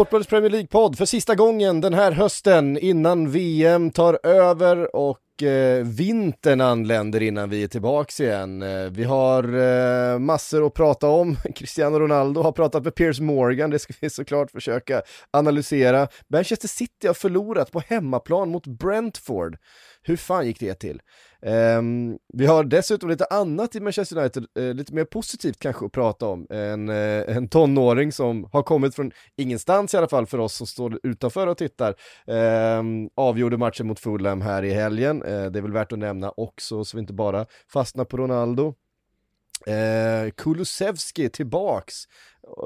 Sportbladets Premier League-podd för sista gången den här hösten innan VM tar över och eh, vintern anländer innan vi är tillbaks igen. Eh, vi har eh, massor att prata om. Cristiano Ronaldo har pratat med Piers Morgan, det ska vi såklart försöka analysera. Manchester City har förlorat på hemmaplan mot Brentford. Hur fan gick det till? Um, vi har dessutom lite annat i Manchester United, uh, lite mer positivt kanske att prata om. En, uh, eh, en tonåring som har kommit från ingenstans i alla fall för oss som står utanför och tittar. Um, avgjorde matchen mot Fulham här i helgen, uh, det är väl värt att nämna också så vi inte bara fastnar på Ronaldo. Eh, Kulusevski tillbaks,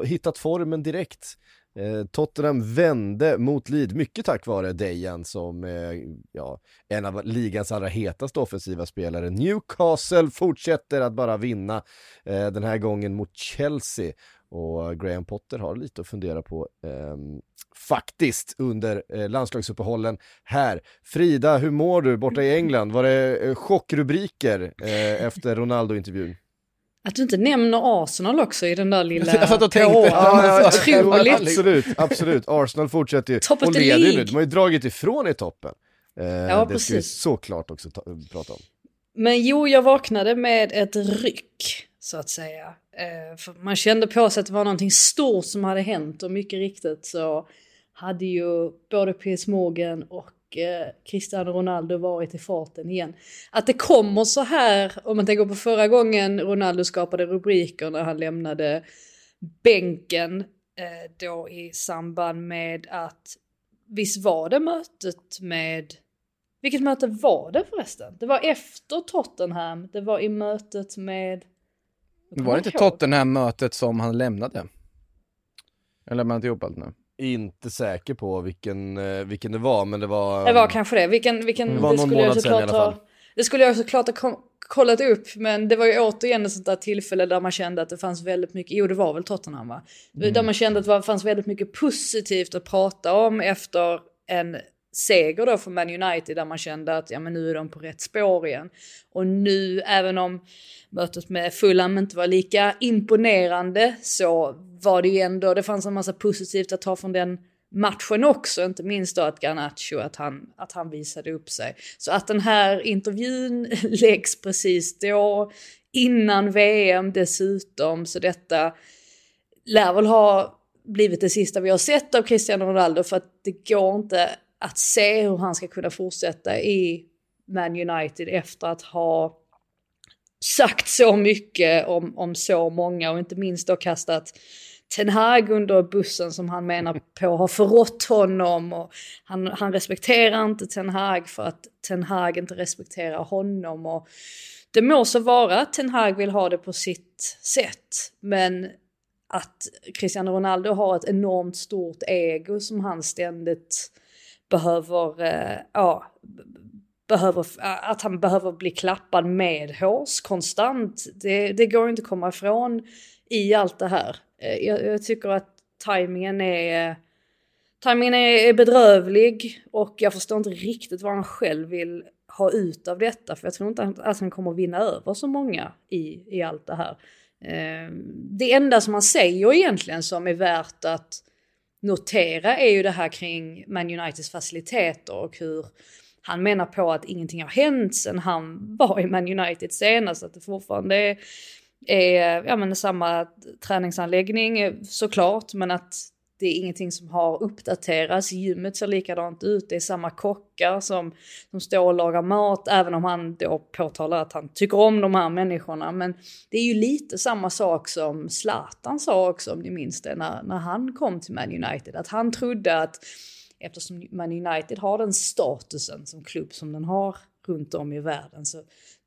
hittat formen direkt. Eh, Tottenham vände mot Lead, mycket tack vare Dejan som är ja, en av ligans allra hetaste offensiva spelare. Newcastle fortsätter att bara vinna, eh, den här gången mot Chelsea. Och Graham Potter har lite att fundera på eh, faktiskt under eh, landslagsuppehållen här. Frida, hur mår du borta i England? Var det eh, chockrubriker eh, efter Ronaldo-intervjun? Att du inte nämner Arsenal också i den där lilla Jag satt och tänkte, på- ja, Otroligt. Absolut, absolut. Arsenal fortsätter ju Top of the ju nu. league. De har ju dragit ifrån i toppen. Eh, Ja, det ska vi precis. såklart också ta, prata om. Men jo, jag vaknade med ett ryck, så att säga. Eh, man kände på sig att det var någonting stort som hade hänt och mycket riktigt så hade ju både Piers Morgan och eh, Cristiano Ronaldo varit i farten igen. Att det kommer så här, om man tänker på förra gången Ronaldo skapade rubriker när han lämnade bänken eh, då i samband med att visst var det mötet med vilket möte var det förresten? Det var efter Tottenham, det var i mötet med... Var det inte. Tottenham-mötet som han lämnade? Jag lämnar inte ihop allt nu. Inte säker på vilken, eh, vilken det var, men det var... Det var kanske det. Vilken, vilken, Det var någon skulle månad sedan i alla fall. ha, Det skulle jag såklart ha kollat upp, men det var ju återigen ett sånt där tillfälle där man kände att det fanns väldigt mycket, jo det var väl Tottenham va? Mm. Där man kände att det fanns väldigt mycket positivt att prata om efter en seger då för Man United där man kände att ja men nu är de på rätt spår igen. Och nu, även om mötet med Fulham inte var lika imponerande så var det ju ändå, det fanns en massa positivt att ta från den matchen också, inte minst då att Garnacho, att han, att han visade upp sig. Så att den här intervjun läggs precis då, innan VM dessutom, så detta lär väl ha blivit det sista vi har sett av Cristiano Ronaldo för att det går inte att se hur han ska kunna fortsätta i Man United efter att ha sagt så mycket om, om så många och inte minst då kastat Ten Hag under bussen som han menar på har förrått honom och han, han respekterar inte Ten Hag för att Ten Hag inte respekterar honom och det må så vara att Ten Hag vill ha det på sitt sätt men att Cristiano Ronaldo har ett enormt stort ego som han ständigt behöver, eh, ja, behöver, att han behöver bli klappad med hårs konstant. Det, det går inte att komma ifrån i allt det här. Eh, jag, jag tycker att tajmingen är, tajmingen är, bedrövlig och jag förstår inte riktigt vad han själv vill ha ut av detta för jag tror inte att, han kommer vinna över så många i, i allt det här. Eh, det enda som han säger egentligen som är värt att notera är ju det här kring Man Uniteds faciliteter och hur han menar på att ingenting har hänt sen han var i Man United senast, att det fortfarande är, är ja, men samma träningsanläggning eh, såklart, men att det är ingenting som har uppdaterats, gymmet ser likadant ut, det är samma kockar som, som står och lagar mat, även om han då påtalar att han tycker om de här människorna. Men det är ju lite samma sak som Zlatan sa också, om ni minns det, när, när han kom till Man United, att han trodde att eftersom Man United har den statusen som klubb som den har runt om i världen så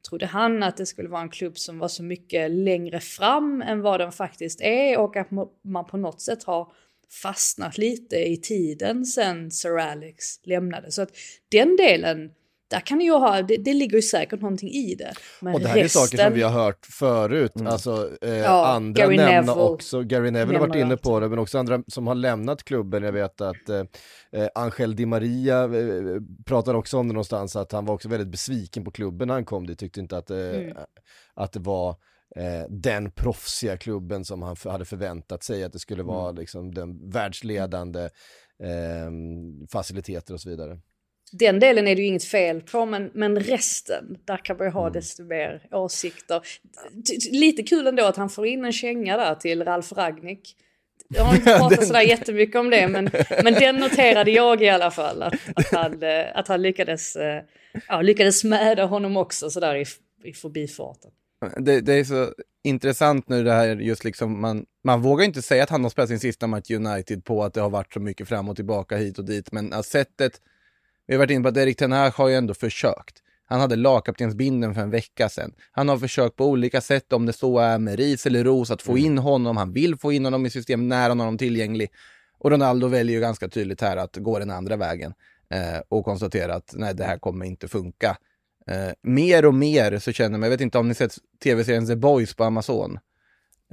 trodde han att det skulle vara en klubb som var så mycket längre fram än vad den faktiskt är och att man på något sätt har fastnat lite i tiden sen Sir Alex lämnade. Så att den delen, där kan ju ha, det, det ligger ju säkert någonting i det. Men och det här resten... är saker som vi har hört förut, mm. alltså eh, ja, andra Gary nämna Neville också, Gary Neville har varit inne på det, men också andra som har lämnat klubben. Jag vet att eh, eh Angel Di Maria eh, pratar också om det någonstans, att han var också väldigt besviken på klubben när han kom dit, tyckte inte att, eh, mm. att det var eh, den proffsiga klubben som han hade förväntat sig att det skulle vara mm. liksom den världsledande eh, faciliteter och så vidare. Den delen är det ju inget fel på, men, men resten, där kan man ju ha mm. desto mer åsikter. Lite kul ändå att han får in en känga där till Ralf Ragnik. Jag har inte pratat sådär jättemycket om det, men, men den noterade jag i alla fall. Att, att, han, eh, att han lyckades, eh, ja, lyckades smäda honom också sådär i, i förbifarten. Det, det, är så intressant nu det här just liksom, man, man vågar inte säga att han har spelat sin sista match United på att det har varit så mycket fram och tillbaka hit och dit, men alltså, sättet, vi har varit inne på att Erik Ten Hag har ju ändå försökt. Han hade lagkaptensbinden för en vecka sedan. Han har försökt på olika sätt, om det så är med ris eller ros, att få mm. in honom. Han vill få in honom i systemet när han har honom tillgänglig. Och Ronaldo väljer ju ganska tydligt här att gå den andra vägen eh, och konstatera att nej, det här kommer inte funka. Eh, mer och mer så känner man, jag vet inte om ni sett tv-serien The Boys på Amazon?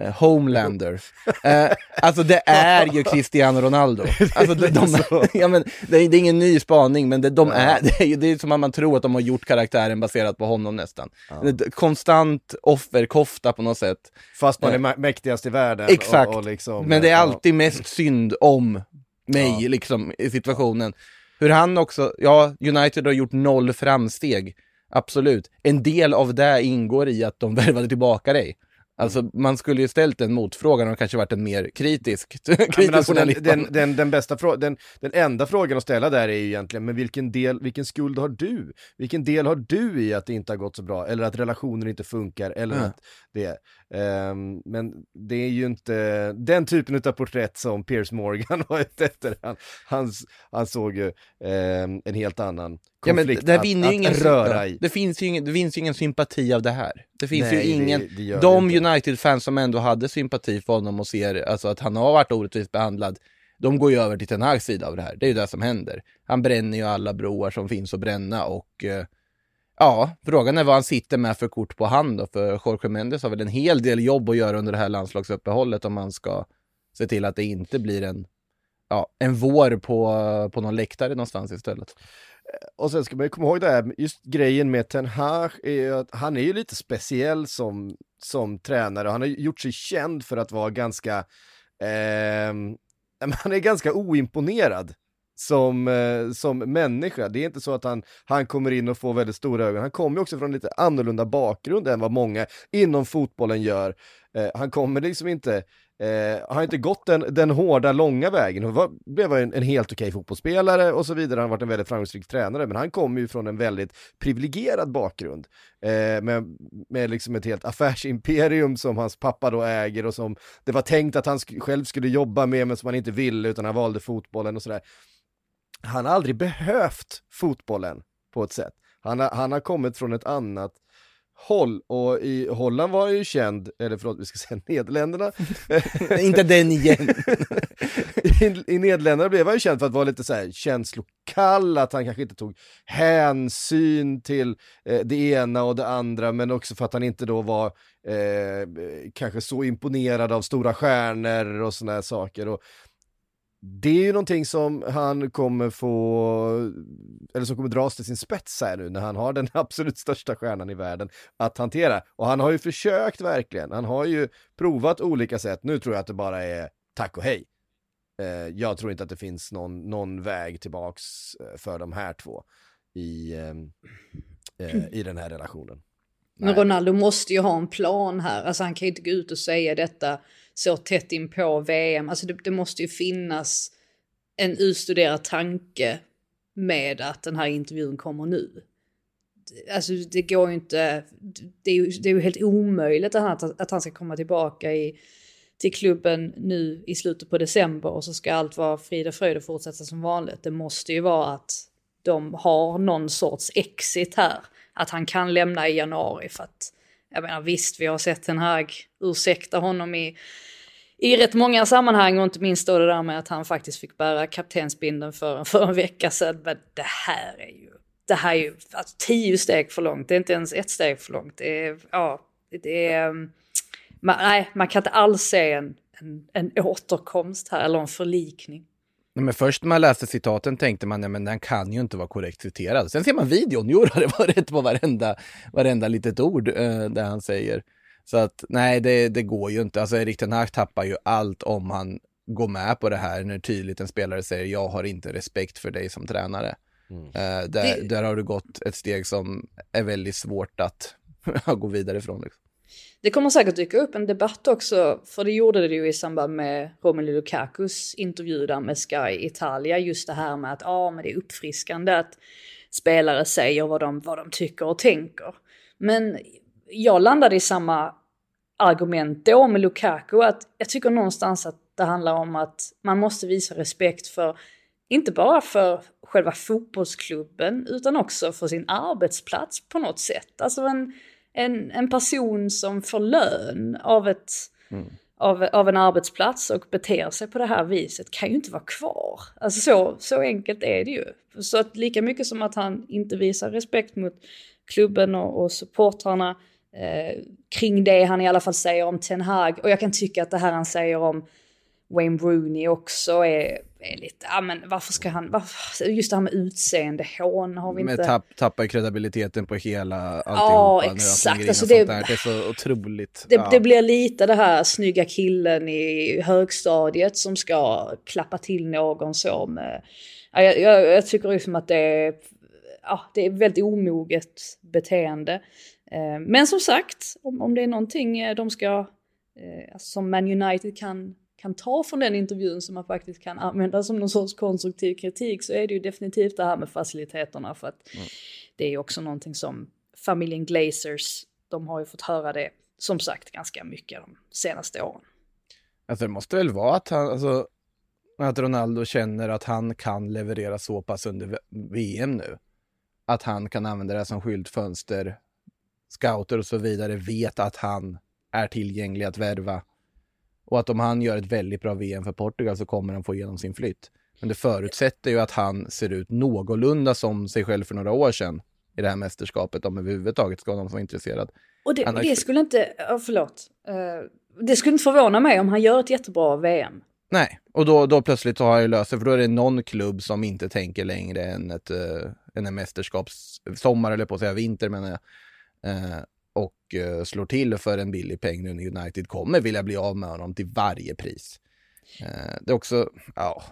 Eh, Homelander. Eh, alltså det är ju Cristiano Ronaldo. Alltså, de, de, ja, men, det, är, det är ingen ny spaning, men det, de är, det, är, det är som att man tror att de har gjort karaktären baserat på honom nästan. Ja. Konstant offerkofta på något sätt. Fast man är eh, mäktigast i världen. Exakt, och, och liksom, men det är alltid mest synd om mig ja. liksom i situationen. Hur han också, ja, United har gjort noll framsteg Absolut. En del av det ingår i att de värvade tillbaka dig. Alltså man skulle ju ställt en motfrågan och kanske varit en mer kritisk, kritisk ja, alltså den, den, den, den, bästa frå den, den enda frågan att ställa där är ju egentligen, men vilken del, vilken skuld har du? Vilken del har du i att det inte har gått så bra? Eller att relationen inte funkar? Eller mm. att det Um, men det är ju inte den typen av porträtt som Piers Morgan var ute efter. Han, han, han såg ju um, en helt annan konflikt ja, men det att, ingen, röra i. Det finns, ju ingen, det finns ju ingen sympati av det här. Det finns Nej, ju ingen, det, det de United-fans som ändå hade sympati för honom och ser alltså, att han har varit orättvist behandlad, de går ju över till Ten Hags sida av det här. Det är ju det som händer. Han bränner ju alla broar som finns att bränna och uh, Ja, frågan är vad han sitter med för kort på hand då, för Jorge Mendes har väl en hel del jobb att göra under det här landslagsuppehållet om man ska se till att det inte blir en, ja, en vår på, på någon läktare någonstans istället. Eh, och sen ska man ju komma ihåg det här, just grejen med Ten Hag är att han är ju lite speciell som, som tränare. Han har gjort sig känd för att vara ganska, eh, han är ganska oimponerad som, eh, som människa. Det är inte så att han, han kommer in och får väldigt stora ögon. Han kommer också från lite annorlunda bakgrund än vad många inom fotbollen gör. Eh, han kommer liksom inte Eh, har inte gått den, den hårda, långa vägen. Han var, blev en, en helt okej fotbollsspelare och så vidare. Han har varit en väldigt framgångsrik tränare, men han kommer ju från en väldigt privilegierad bakgrund. Eh, med, med liksom ett helt affärsimperium som hans pappa då äger och som det var tänkt att han sk själv skulle jobba med, men som han inte ville, utan han valde fotbollen och sådär han har aldrig behövt fotbollen på ett sätt. Han har, han har kommit från ett annat håll och i Holland var han ju känd, eller förlåt vi ska säga Nederländerna. Inte den igen. I, I Nederländerna blev han ju känd för att vara lite så här känslokall, att han kanske inte tog hänsyn till eh, det ena och det andra, men också för att han inte då var eh, kanske så imponerad av stora stjärnor och sådana saker. Och det är ju någonting som han kommer få, eller som kommer dras till sin spets här nu när han har den absolut största stjärnan i världen att hantera. Och han har ju försökt verkligen, han har ju provat olika sätt. Nu tror jag att det bara är tack och hej. Eh, jag tror inte att det finns någon, någon väg tillbaks eh, för de här två i, ehm, eh, i den här relationen. Men Ronaldo måste ju ha en plan här. Alltså han kan ju inte gå ut och säga detta så tätt in på VM. Alltså det, det måste ju finnas en utstuderad tanke med att den här intervjun kommer nu. Alltså det går ju inte, det är ju, det är ju helt omöjligt att han, att han ska komma tillbaka i, till klubben nu i slutet på december och så ska allt vara frid och fröjd och fortsätta som vanligt. Det måste ju vara att de har någon sorts exit här. Att han kan lämna i januari för att, jag menar visst vi har sett den här ursäkta honom i i rätt många sammanhang och inte minst då det där med att han faktiskt fick bära kaptensbinden för, för en vecka sedan. Men det här är ju, det här är ju alltså, tio steg för långt, det är inte ens ett steg för långt. Det är, ja, det är, mm, man, nej, man kan inte alls se en, en, en återkomst här eller en förlikning. Nej, men först när man läste citaten tänkte man, nej men den kan ju inte vara korrekt citerad. Sen ser man videon, jo det var rätt på varenda, varenda litet ord eh, där han säger. Så att nej, det, det går ju inte. Alltså Erik Ten Hag tappar ju allt om han går med på det här när tydligt en spelare säger jag har inte respekt för dig som tränare. Mm. Uh, där, det... där har du gått ett steg som är väldigt svårt att gå vidare ifrån. Liksom. Det kommer säkert dyka upp en debatt också, för det gjorde det ju i samband med Romelu Lukakus intervju där med Sky Italia, just det här med att ja, men det är uppfriskande att spelare säger vad de, vad de tycker och tänker. Men jag landade i samma argument då med Lukaku, att jag tycker någonstans att det handlar om att man måste visa respekt för, inte bara för själva fotbollsklubben, utan också för sin arbetsplats på något sätt. Alltså en, en, en person som får lön av, ett, mm. av, av en arbetsplats och beter sig på det här viset kan ju inte vara kvar. Alltså så, så enkelt är det ju. Så att lika mycket som att han inte visar respekt mot klubben och, och supportrarna eh, kring det han i alla fall säger om Ten Hag. Och jag kan tycka att det här han säger om Wayne Rooney också är, är lite, ja men varför ska han, varför, just det här med utseende, hån har vi inte... Men tapp, tappar kredibiliteten på hela alltihopa. Ja, exakt. Alltså det, det är så otroligt. Det, ja. det blir lite det här snygga killen i högstadiet som ska klappa till någon så med... Ja, jag, jag, jag tycker liksom att det är, ja, det är väldigt omoget beteende. Eh, men som sagt, om, om det är någonting eh, de ska, eh, alltså som Man United kan, kan ta från den intervjun som man faktiskt kan använda som någon sorts konstruktiv kritik så är det ju definitivt det här med faciliteterna för att mm. det är också någonting som familjen Glazers, de har ju fått höra det som sagt ganska mycket de senaste åren. Alltså det måste väl vara att han, alltså, att Ronaldo känner att han kan leverera så pass under VM nu. Att han kan använda det som skyltfönster scouter och så vidare vet att han är tillgänglig att värva. Och att om han gör ett väldigt bra VM för Portugal så kommer han få igenom sin flytt. Men det förutsätter ju att han ser ut någorlunda som sig själv för några år sedan i det här mästerskapet, om överhuvudtaget ska någon vara intresserad. Och det, det skulle inte, oh, förlåt, uh, det skulle inte förvåna mig om han gör ett jättebra VM. Nej, och då, då plötsligt har han ju löst för då är det någon klubb som inte tänker längre än, ett, uh, än en mästerskapssommar, eller på att säga vinter menar jag. Eh, och eh, slår till för en billig peng nu när United kommer vilja bli av med honom till varje pris. Eh, det är också, ja,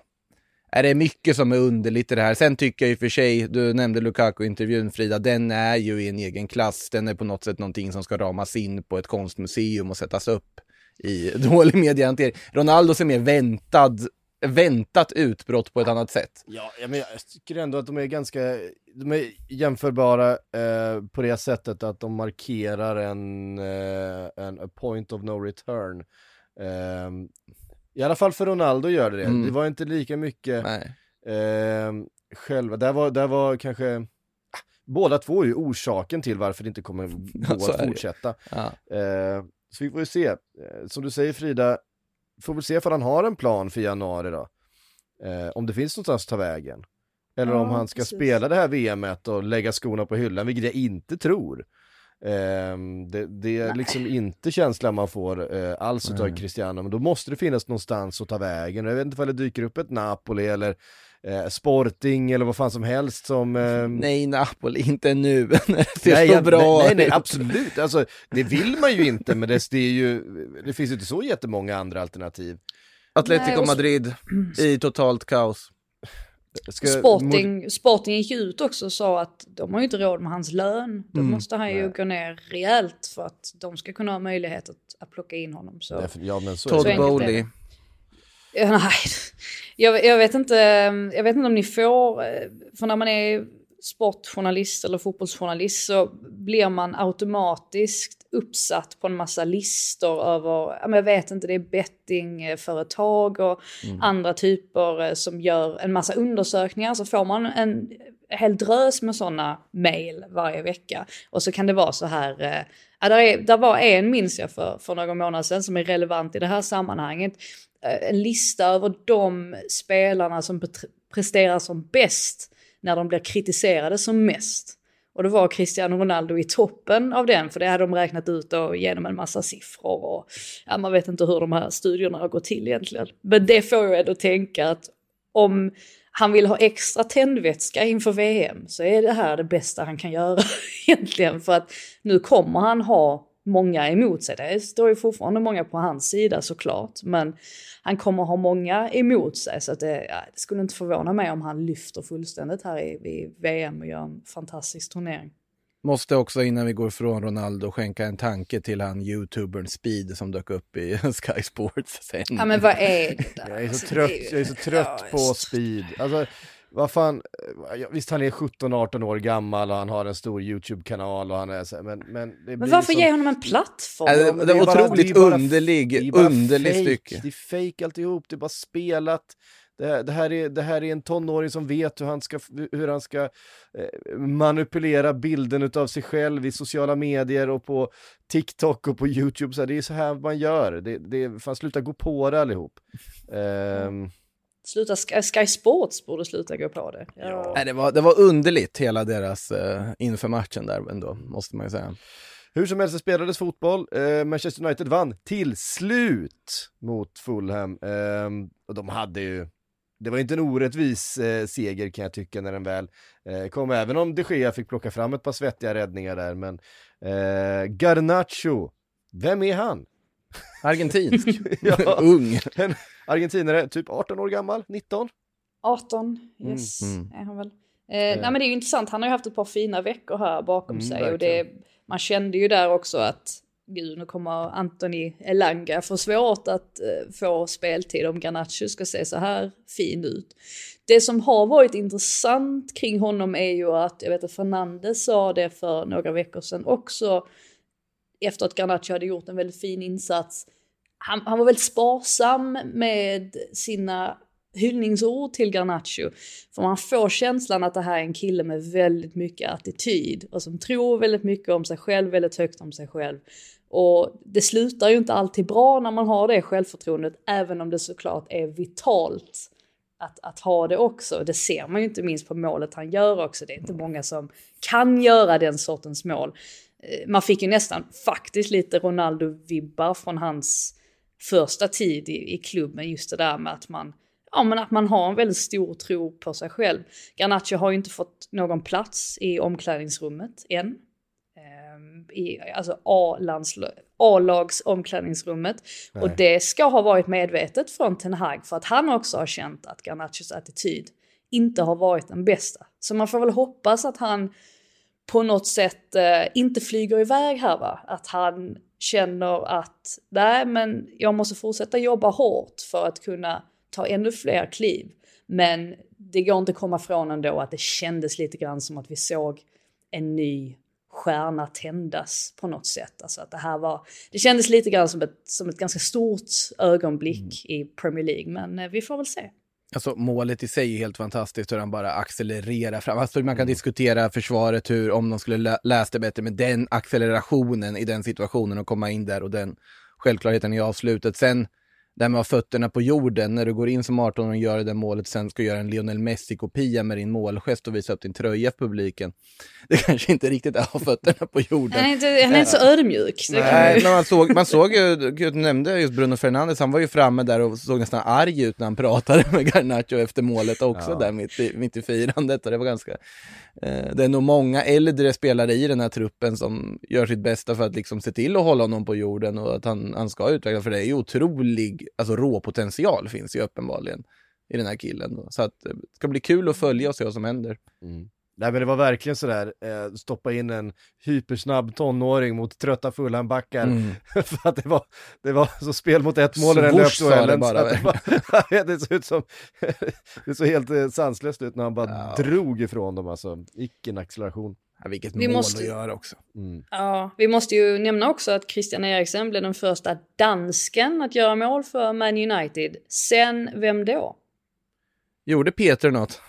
är det mycket som är underligt i det här. Sen tycker jag i och för sig, du nämnde Lukaku-intervjun Frida, den är ju i en egen klass. Den är på något sätt någonting som ska ramas in på ett konstmuseum och sättas upp i dålig mediehantering. Ronaldo ser mer väntad väntat utbrott på ett annat sätt. Ja, men jag tycker ändå att de är ganska, de är jämförbara eh, på det sättet att de markerar en, eh, en point of no return. Eh, I alla fall för Ronaldo gör det det. Mm. Det var inte lika mycket eh, själva, där var, där var kanske ah, Båda två är ju orsaken till varför det inte kommer gå att fortsätta. Ja. Eh, så vi får ju se. Eh, som du säger Frida, får väl se för han har en plan för januari då. Eh, om det finns någonstans att ta vägen. Eller ja, om han ska precis. spela det här VMet och lägga skorna på hyllan, vilket jag inte tror. Ehm, det, det är liksom inte känslan man får eh, alls utav Cristiano, men då måste det finnas någonstans att ta vägen. Jag vet inte om det dyker upp ett Napoli eller eh, Sporting eller vad fan som helst som... ehm, Nej, Napoli, inte nu när det ser Nej, så jag- bra nej, nej, ut. absolut. Alltså, det vill man ju inte, men det, det, är ju, det finns ju inte så jättemånga andra alternativ. Atletico Nej, och Madrid i totalt kaos. Ska- Sporting, Sporting gick ut också och sa att de har ju inte råd med hans lön. Då Mm. måste han ju gå ner rejält för att de ska kunna ha möjlighet att, att plocka in honom. Så. Ja, men så Todd Bowley. Ja, nej, jag, jag, vet inte, jag vet inte om ni får, eh, för när man är sportjournalist eller fotbollsjournalist så blir man automatiskt uppsatt på en massa listor över, jag vet inte, det är bettingföretag och andra typer eh, som gör en massa undersökningar. Så får man en hel drös med sådana mail varje vecka. Och så kan det vara så här, eh, ja, där, är, där var en, minns jag för, för några månader sedan, som är relevant i det här sammanhanget. Eh, en lista över de spelarna som presterar som bäst när de blir kritiserade som mest. Och då var Cristiano Ronaldo i toppen av den, för det hade de räknat ut då genom en massa siffror. Och, ja, man vet inte hur de här studierna har gått till egentligen. Men det får jag ändå tänka att om han vill ha extra tändvätska inför VM så är det här det bästa han kan göra egentligen. För att nu kommer han ha många emot sig. Det står ju fortfarande många på hans sida såklart. Men han kommer ha många emot sig. Så att det, ja, det skulle inte förvåna mig om han lyfter fullständigt här i, i VM och gör en fantastisk turnering. Måste också innan vi går ifrån Ronaldo skänka en tanke till han youtubern Speed som dök upp i Sky Sports sen. Ja men vad är det där? Jag är så Alltså, trött, jag är så trött på speed. Alltså, vad fan, eh, visst han är 17-18 år gammal och han har en stor YouTube-kanal och han är så här, men, men det blir Men varför som- ge honom en plattform? Ja, det- men det är var bara- otroligt det är bara- underlig- det är bara underlig fake. stycke. Det är fake alltihop, det är bara spelat. Det, det, här är, det här är en tonåring som vet hur han ska, hur han ska eh, manipulera bilden utav sig själv i sociala medier och på TikTok och på YouTube. Så här, det är så här man gör. Det, det, fan sluta gå på det allihop. Ehm, Sluta, Sky, Sky Sports borde sluta gå på det. Ja. Nej, det, var, det var underligt hela deras uh, inför matchen där ändå, måste man ju säga. Hur som helst, det spelades fotboll. Eh, Manchester United vann till slut mot Fulham. Eh, och de hade ju, det var inte en orättvis eh, seger kan jag tycka när den väl eh, kom, även om de Gea fick plocka fram ett par svettiga räddningar där. Men eh, Garnacho, vem är han? Argentinsk, Ja. ung. En argentinare, typ 18 år gammal, 19? 18, yes, Mm, mm. är han väl. Eh, nej men det är ju intressant, han har ju haft ett par fina veckor här bakom Mm, sig. Och det, man kände ju där också att, gud nu kommer Anthony Elanga få svårt att eh, få speltid om Garnacho ska se så här fin ut. Det som har varit intressant kring honom är ju att, jag vet att Fernandes sa det för några veckor sedan också, efter att Garnacho hade gjort en väldigt fin insats. Han, han var väldigt sparsam med sina hyllningsord till Garnacho. För man får känslan att det här är en kille med väldigt mycket attityd och som tror väldigt mycket om sig själv, väldigt högt om sig själv. Och det slutar ju inte alltid bra när man har det självförtroendet, även om det såklart är vitalt att, att ha det också. Det ser man ju inte minst på målet han gör också. Det är inte många som kan göra den sortens mål. Eh, Man fick ju nästan faktiskt lite Ronaldo-vibbar från hans första tid i, i klubben. Just det där med att man, ja, men att man har en väldigt stor tro på sig själv. Garnacho har ju inte fått någon plats i omklädningsrummet än. Ehm, I alltså A-lags omklädningsrummet. Och det ska ha varit medvetet från Ten Hag för att han också har känt att Garnachos attityd inte har varit den bästa. Så man får väl hoppas att han på något sätt eh, inte flyger iväg här va. Att han känner att nej men jag måste fortsätta jobba hårt för att kunna ta ännu fler kliv. Men det går inte att komma från ändå att det kändes lite grann som att vi såg en ny stjärna tändas på något sätt. Alltså att det här var, det kändes lite grann som ett, som ett ganska stort ögonblick i Premier League. Men eh, vi får väl se. Alltså målet i sig är helt fantastiskt hur han bara accelererar fram. Alltså man kan diskutera försvaret hur, om de skulle lä- läst det bättre, men den accelerationen i den situationen och komma in där och den självklarheten i avslutet. Sen det här med att ha fötterna på jorden, när du går in som 18 och gör det där målet, sen ska göra en Lionel Messi-kopia med din målgest och visa upp din tröja för publiken. Det kanske inte riktigt är att ha fötterna på jorden. Han är inte, han är inte så ödmjuk. kan man Nej, men man såg, man såg ju, du nämnde just Bruno Fernandes, han var ju framme där och såg nästan arg ut när han pratade med Garnacho efter målet också Ja. där mitt i, mitt i firandet. Och det var ganska, eh, Eh, det är nog många äldre spelare i den här truppen som gör sitt bästa för att liksom se till att hålla honom på jorden och att han, han ska utvecklas, för det är ju otrolig, alltså råpotential finns ju uppenbarligen i den här killen. Då. Så att eh, det ska bli kul att följa och se vad som händer. Mm. Nej men det var verkligen sådär, eh, stoppa in en hypersnabb tonåring mot trötta Fulhambackar. Mm. för att det var, det var så spel mot ett mål i den det löpduellen. Det, var, det såg ut som, det såg helt eh, sanslöst ut när han bara Ja. drog ifrån dem alltså. Icke acceleration. Ja, vilket Vi mål måste- att göra också. Mm. Ja, vi måste ju nämna också att Christian Eriksen blev den första dansken att göra mål för Man United. Sen vem då? Gjorde Peter något?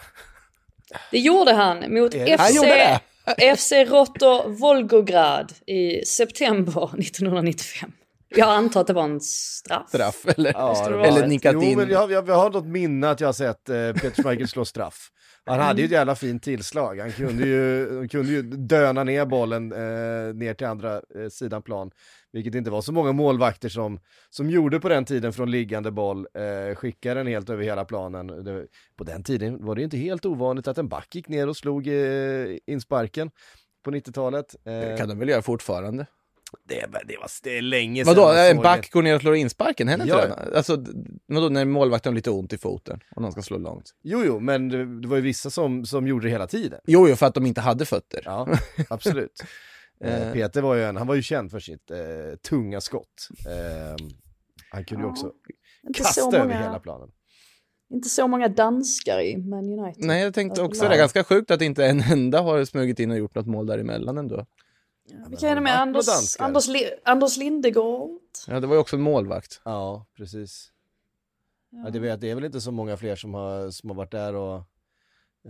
Det gjorde han mot Är det- Han FC? FC Rotor Volgograd i september 1995. Jag antar att det var en straff. Straff, eller? Ja, Eller nickat jo, in. men jag, jag, jag har något minne att jag har sett eh, Peter Schmeichel slå straff. Han hade ju ett jävla fint tillslag. Han kunde ju, han kunde ju döna ner bollen eh, ner till andra eh, sidan plan. Vilket inte var så många målvakter som, som gjorde på den tiden från liggande boll. Eh, skickade den helt över hela planen. Det, på den tiden var det inte helt ovanligt att en back gick ner och slog eh, insparken på 90-talet. Eh, Det kan de väl göra fortfarande? det, det, var, det är länge sedan. Vadå, en back går ner och slår insparken? Händer inte Ja. det? Alltså, vadå, när målvakten har lite ont i foten och någon ska slå långt? Jo, jo, men det, det var ju vissa som, som gjorde det hela tiden. Jo, jo, för att de inte hade fötter. Ja, absolut. Eh, Eh. Peter var ju en, han var ju känd för sitt eh, tunga skott. Eh, han kunde ju Ja, också Inte kasta så, över många, hela planen. inte så många danskar i Man United. Nej, jag tänkte också Nej. det. är Ganska sjukt att inte en enda har smugit in och gjort något mål däremellan ändå. Vilka är det med? Anders, danskar? Anders, Li- Anders Lindegård? Ja, det var ju också en målvakt. Ja, precis. Ja, det, vet, det är väl inte så många fler som har, som har varit där och,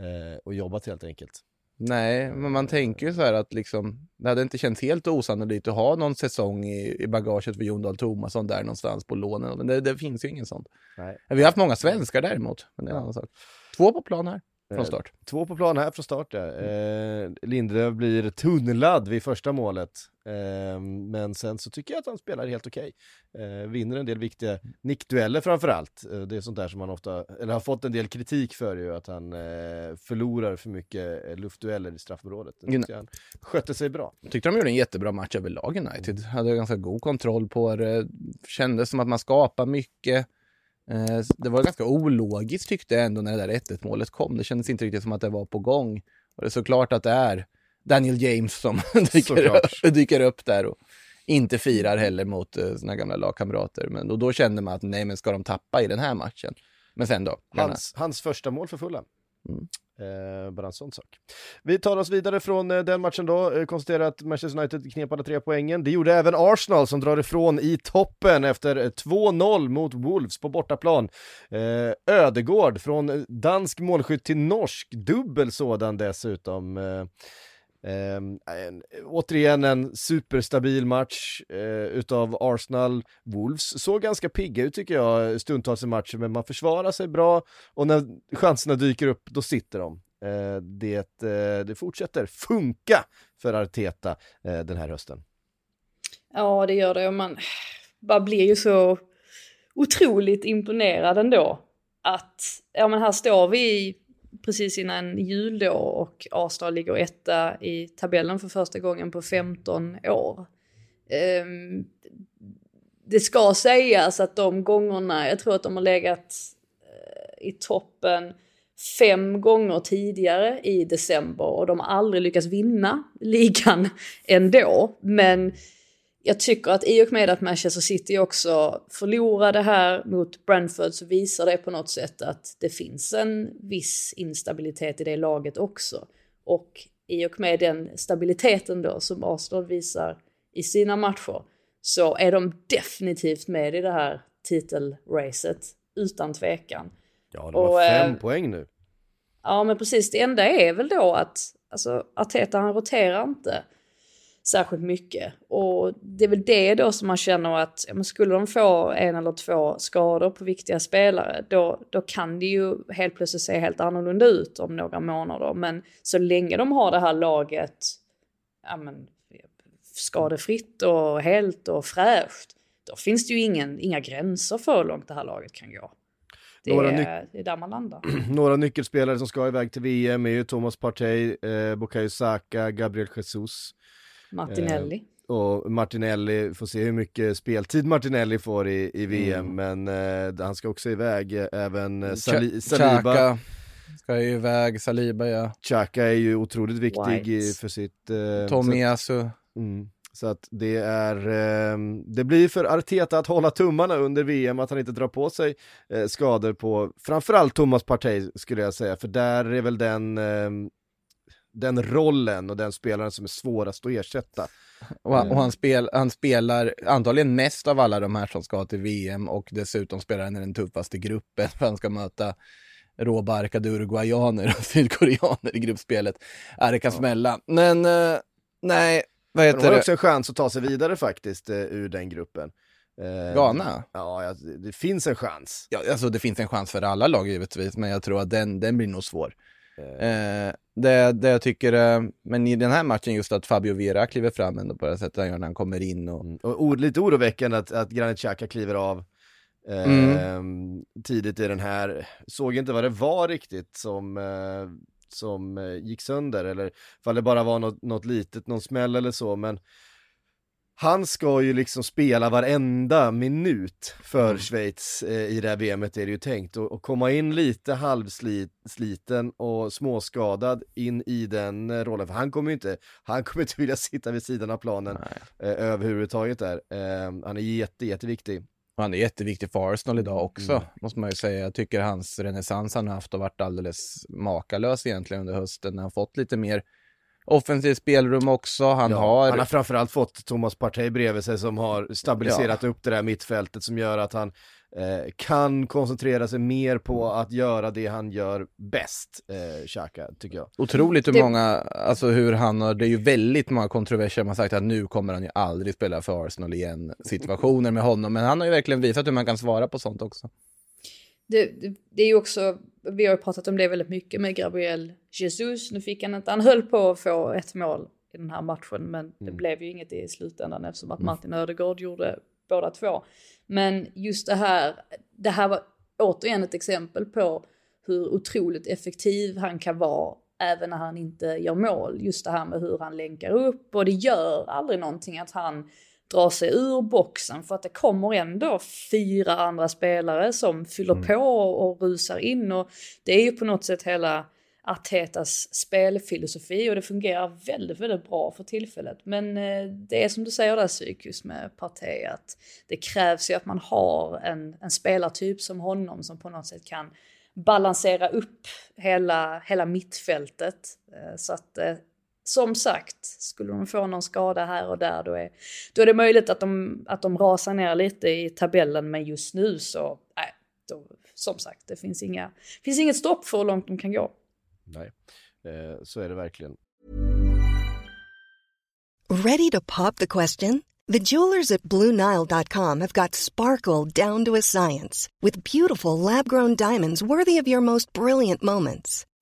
eh, och jobbat helt enkelt. Nej, men man tänker ju så här att liksom, det hade inte känts helt osannolikt att ha någon säsong i, i bagaget för Jon Dahl Tomasson där någonstans på lånen. Men det, det finns ju ingen sånt. Nej. Vi har haft många svenskar däremot, men det är en annan sak. Två på plan här från Eh, start. Två på plan här från start ja. eh, Lindelöf blir tunnlad vid första målet. Eh, men sen så tycker jag att han spelar helt okej. Eh, vinner en del viktiga nickdueller framförallt. Eh, det är sånt där som man ofta, eller har fått en del kritik för ju, att han eh, förlorar för mycket luftdueller i straffområdet. Jag Han skötte sig bra. Tyckte de gjorde en jättebra match överlag United. Hade ganska god kontroll på det. Kändes som att man skapar mycket. Eh, Det var ganska ologiskt tyckte jag ändå när det där 1-1 målet kom. Det kändes inte riktigt som att det var på gång. Och det är såklart att det är Daniel James som dyker, upp, dyker upp där och inte firar heller mot eh, sina gamla lagkamrater. Men då, då kände man att nej, men ska de tappa i den här matchen? Men sen då? Hans, hans första mål för Fulham. Mm. Eh, bara en sån sak. Vi tar oss vidare från eh, den matchen då, eh, konstaterar att Manchester United knep alla tre poängen. Det gjorde även Arsenal som drar ifrån i toppen efter eh, 2-0 mot Wolves på bortaplan. Eh, Ödegård från eh, dansk målskytt till norsk, dubbel sådan dessutom. Eh, Eh, en, återigen en superstabil match eh, utav Arsenal. Wolves såg ganska pigga ut tycker jag stundtals i matchen, men man försvarar sig bra och när chanserna dyker upp, då sitter de. Eh, det, eh, det fortsätter funka för Arteta eh, den här hösten. Ja, det gör det. Och man bara blir ju så otroligt imponerad ändå. Att, ja men här står vi precis innan jul då och Arsenal ligger etta i tabellen för första gången på 15 år. Ehm, det ska sägas att de gångerna, jag tror att de har legat eh, i toppen fem gånger tidigare i december och de har aldrig lyckats vinna ligan ändå. Men jag tycker att i och med att Manchester City också förlorade här mot Brentford så visar det på något sätt att det finns en viss instabilitet i det laget också. Och i och med den stabiliteten då som Arsenal visar i sina matcher så är de definitivt med i det här titelracet utan tvekan. Ja, de har Och, fem eh, poäng nu. Ja men precis, det enda är väl då att alltså, Arteta han roterar inte särskilt mycket. Och det är väl det då som man känner att ja, men skulle de få en eller två skador på viktiga spelare då, då kan det ju helt plötsligt se helt annorlunda ut om några månader. Men så länge de har det här laget ja, men, skadefritt och helt och fräscht då finns det ju ingen, inga gränser för hur långt det här laget kan gå. Det, Några är, det är där man landar. Några nyckelspelare som ska iväg till VM är ju Thomas Partey, eh, Bukayo Saka, Gabriel Jesus Martinelli. och Martinelli, får se hur mycket speltid Martinelli får i, i VM, Mm. men eh, han ska också iväg, eh, även eh, Sali, Saliba. Ska ju iväg, Saliba ja. Xhaka är ju otroligt viktig i, White. för sitt... Eh, Tomiyasu. Så, mm, så att det är, eh, det blir för Arteta att hålla tummarna under VM, att han inte drar på sig eh, skador på, framförallt Thomas Partey skulle jag säga, för där är väl den, eh, den rollen och den spelaren som är svårast att ersätta. Och, han- och han, spel, han spelar antagligen mest av alla de här som ska till VM och dessutom spelar han i den tuffaste gruppen för han ska möta råbarkade uruguayaner och sydkoreaner i gruppspelet. Ja, det kan smälla. Men eh, nej, vad Men de heter har det? också en chans att ta sig vidare faktiskt eh, ur den gruppen. Eh, Ghana? Ja, det, det finns en chans. Ja, alltså det finns en chans för alla lag givetvis, men jag tror att den, den blir nog svår. Eh, det, det jag tycker, eh, men i den här matchen just att Fabio Vera kliver fram ändå på det sättet han gör när han kommer in och Mm. Och or, lite oroväckande att, att Granit Xhaka kliver av eh, Mm. tidigt i den här. Såg inte vad det var riktigt som, eh, som eh, gick sönder eller ifall det bara var något, något litet, någon smäll eller så, men han ska ju liksom spela varenda minut för Schweiz eh, i det här VMet är det ju tänkt och, och komma in lite halvsliten och småskadad in i den eh, rollen, för han kommer ju inte, han kommer inte vilja sitta vid sidan av planen eh, överhuvudtaget där. Eh, han är jätte, jätteviktig. Och han är jätteviktig för Arsenal idag också, Mm. måste man ju säga. Jag tycker hans renässans han har haft har varit alldeles makalös egentligen under hösten. Han har fått lite mer offensivt spelrum också. Han Ja, har... han har framförallt fått Thomas Partey bredvid sig som har stabiliserat upp det där mittfältet som gör att han eh, kan koncentrera sig mer på att göra det han gör bäst, eh, Xhaka, tycker jag. Otroligt hur Det- många, alltså hur han har, det är ju väldigt många kontroverser, man har sagt att nu kommer han ju aldrig spela för Arsenal igen, situationer med honom, men han har ju verkligen visat hur man kan svara på sånt också. Det, det, det är ju också, vi har ju pratat om det väldigt mycket med Gabriel Jesus. Nu fick han inte, han höll på att få ett mål i den här matchen men det blev ju inget i slutändan eftersom att Martin Ödegaard gjorde båda två. Men just det här, det här var återigen ett exempel på hur otroligt effektiv han kan vara även när han inte gör mål. Just det här med hur han länkar upp och det gör aldrig någonting att han drar sig ur boxen för att det kommer ändå fyra andra spelare som fyller på och rusar in och det är ju på något sätt hela Artetas spelfilosofi och det fungerar väldigt, väldigt bra för tillfället. Men eh, det är som du säger där psykiskt med Partey att det krävs ju att man har en, en spelartyp som honom som på något sätt kan balansera upp hela, hela mittfältet. Eh, Så att eh, som sagt, skulle de få någon skada här och där då är, då är det möjligt att de, att de rasar ner lite i tabellen men just nu så, nej, då, som sagt, det finns, inga, finns inget stopp för hur långt de kan gå. Nej, eh, så är det verkligen. Ready to pop the question? The jewelers at BlueNile.com have got sparkle down to a science with beautiful lab grown diamonds worthy of your most brilliant moments.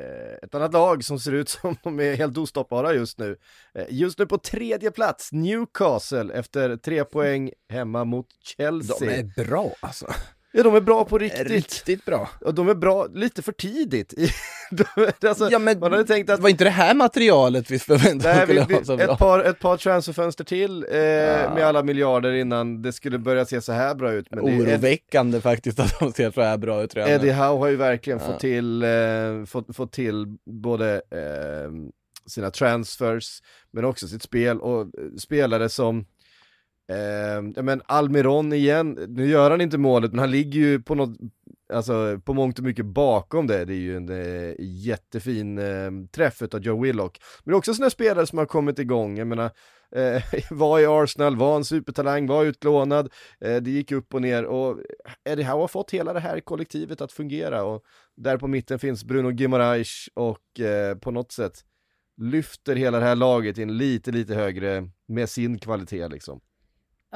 Eh, ett annat lag som ser ut som de är helt ostoppbara just nu. Eh, just nu på tredje plats, Newcastle efter tre poäng hemma mot Chelsea. De är bra alltså. Ja, de är bra på riktigt. Riktigt bra. Och de är bra lite för tidigt. de, alltså, Ja, men man hade tänkt att Var inte det här materialet vi förväntade oss vi, skulle vara så vi, bra? ett, par, ett par transferfönster till eh, med alla miljarder innan det skulle börja se så här bra ut. Men Oroväckande faktiskt att de ser så här bra ut redan. Eddie Howe har ju verkligen fått, till, eh, fått, fått till både eh, sina transfers men också sitt spel och eh, spelare som Eh, men Almiron igen, nu gör han inte målet men han ligger ju på något alltså på mångt och mycket bakom det, det är ju en eh, jättefin eh, träff av Joe Willock. Men också sådana spelare som har kommit igång, jag menar, eh, var i Arsenal, var en supertalang, var utlånad, eh, det gick upp och ner. Och Eddie Howe har fått hela det här kollektivet att fungera. Och där på mitten finns Bruno Guimaraes och eh, på något sätt lyfter hela det här laget in lite, lite högre med sin kvalitet liksom.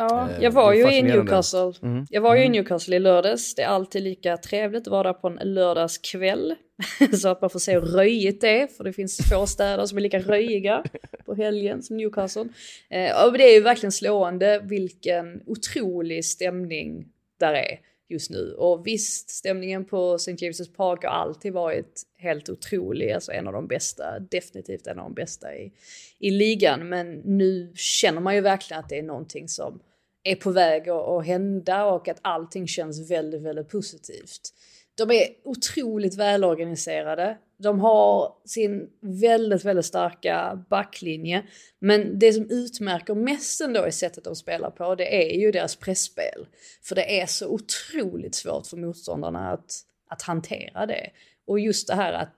Ja, Eh, jag var ju i. Newcastle. Mm. Jag var ju i Mm. Newcastle i lördags. Det är alltid lika trevligt att vara där på en lördagskväll. Så att man får se hur röjigt det är. För det finns få städer som är lika röjiga på helgen som Newcastle. Eh, det är ju verkligen slående vilken otrolig stämning där är just nu. Och visst, stämningen på St. James' Park har alltid varit helt otrolig. Alltså en av de bästa, definitivt en av de bästa i, i ligan. Men nu känner man ju verkligen att det är någonting som är på väg att, att hända och att allting känns väldigt, väldigt positivt. De är otroligt välorganiserade. De har sin väldigt, väldigt starka backlinje. Men det som utmärker mest ändå i sättet de spelar på, det är ju deras pressspel. För det är så otroligt svårt för motståndarna att, att hantera det. Och just det här att,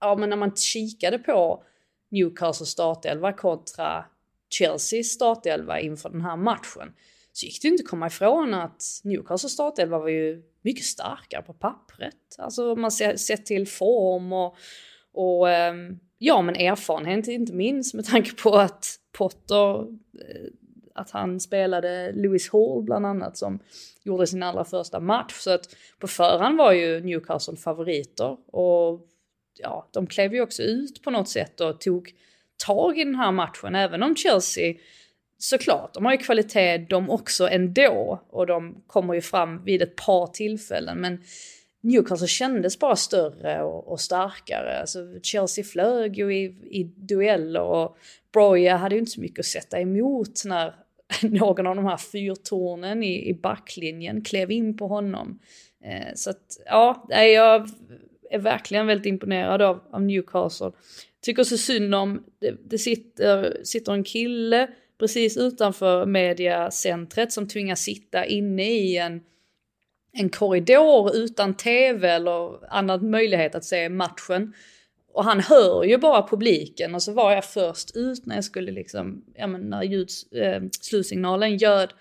ja men när man kikade på Newcastle startelva kontra Chelseas startelva inför den här matchen så gick det inte att komma ifrån att Newcastles startelva var ju mycket starkare på pappret. Alltså man ser, sett till form och, och ehm, ja men erfarenhet inte minst med tanke på att Potter, eh, att han spelade Lewis Hall bland annat som gjorde sin allra första match. Så att på förhand var ju Newcastle favoriter och ja, de klev ju också ut på något sätt och tog tag i den här matchen, även om Chelsea såklart, de har ju kvalitet de också ändå och de kommer ju fram vid ett par tillfällen men Newcastle kändes bara större och, och starkare. Alltså Chelsea flög ju i, i dueller och Broja hade ju inte så mycket att sätta emot när någon av de här fyrtornen i, i backlinjen klev in på honom. Eh, så att ja, jag är verkligen väldigt imponerad av, av Newcastle. Tycker så synd om, det, det sitter, sitter en kille precis utanför mediacentret som tvingas sitta inne i en, en korridor utan tv eller annan möjlighet att se matchen. Och han hör ju bara publiken och så var jag först ut när jag skulle liksom, ja men när ljuds, eh, slutsignalen ljöd.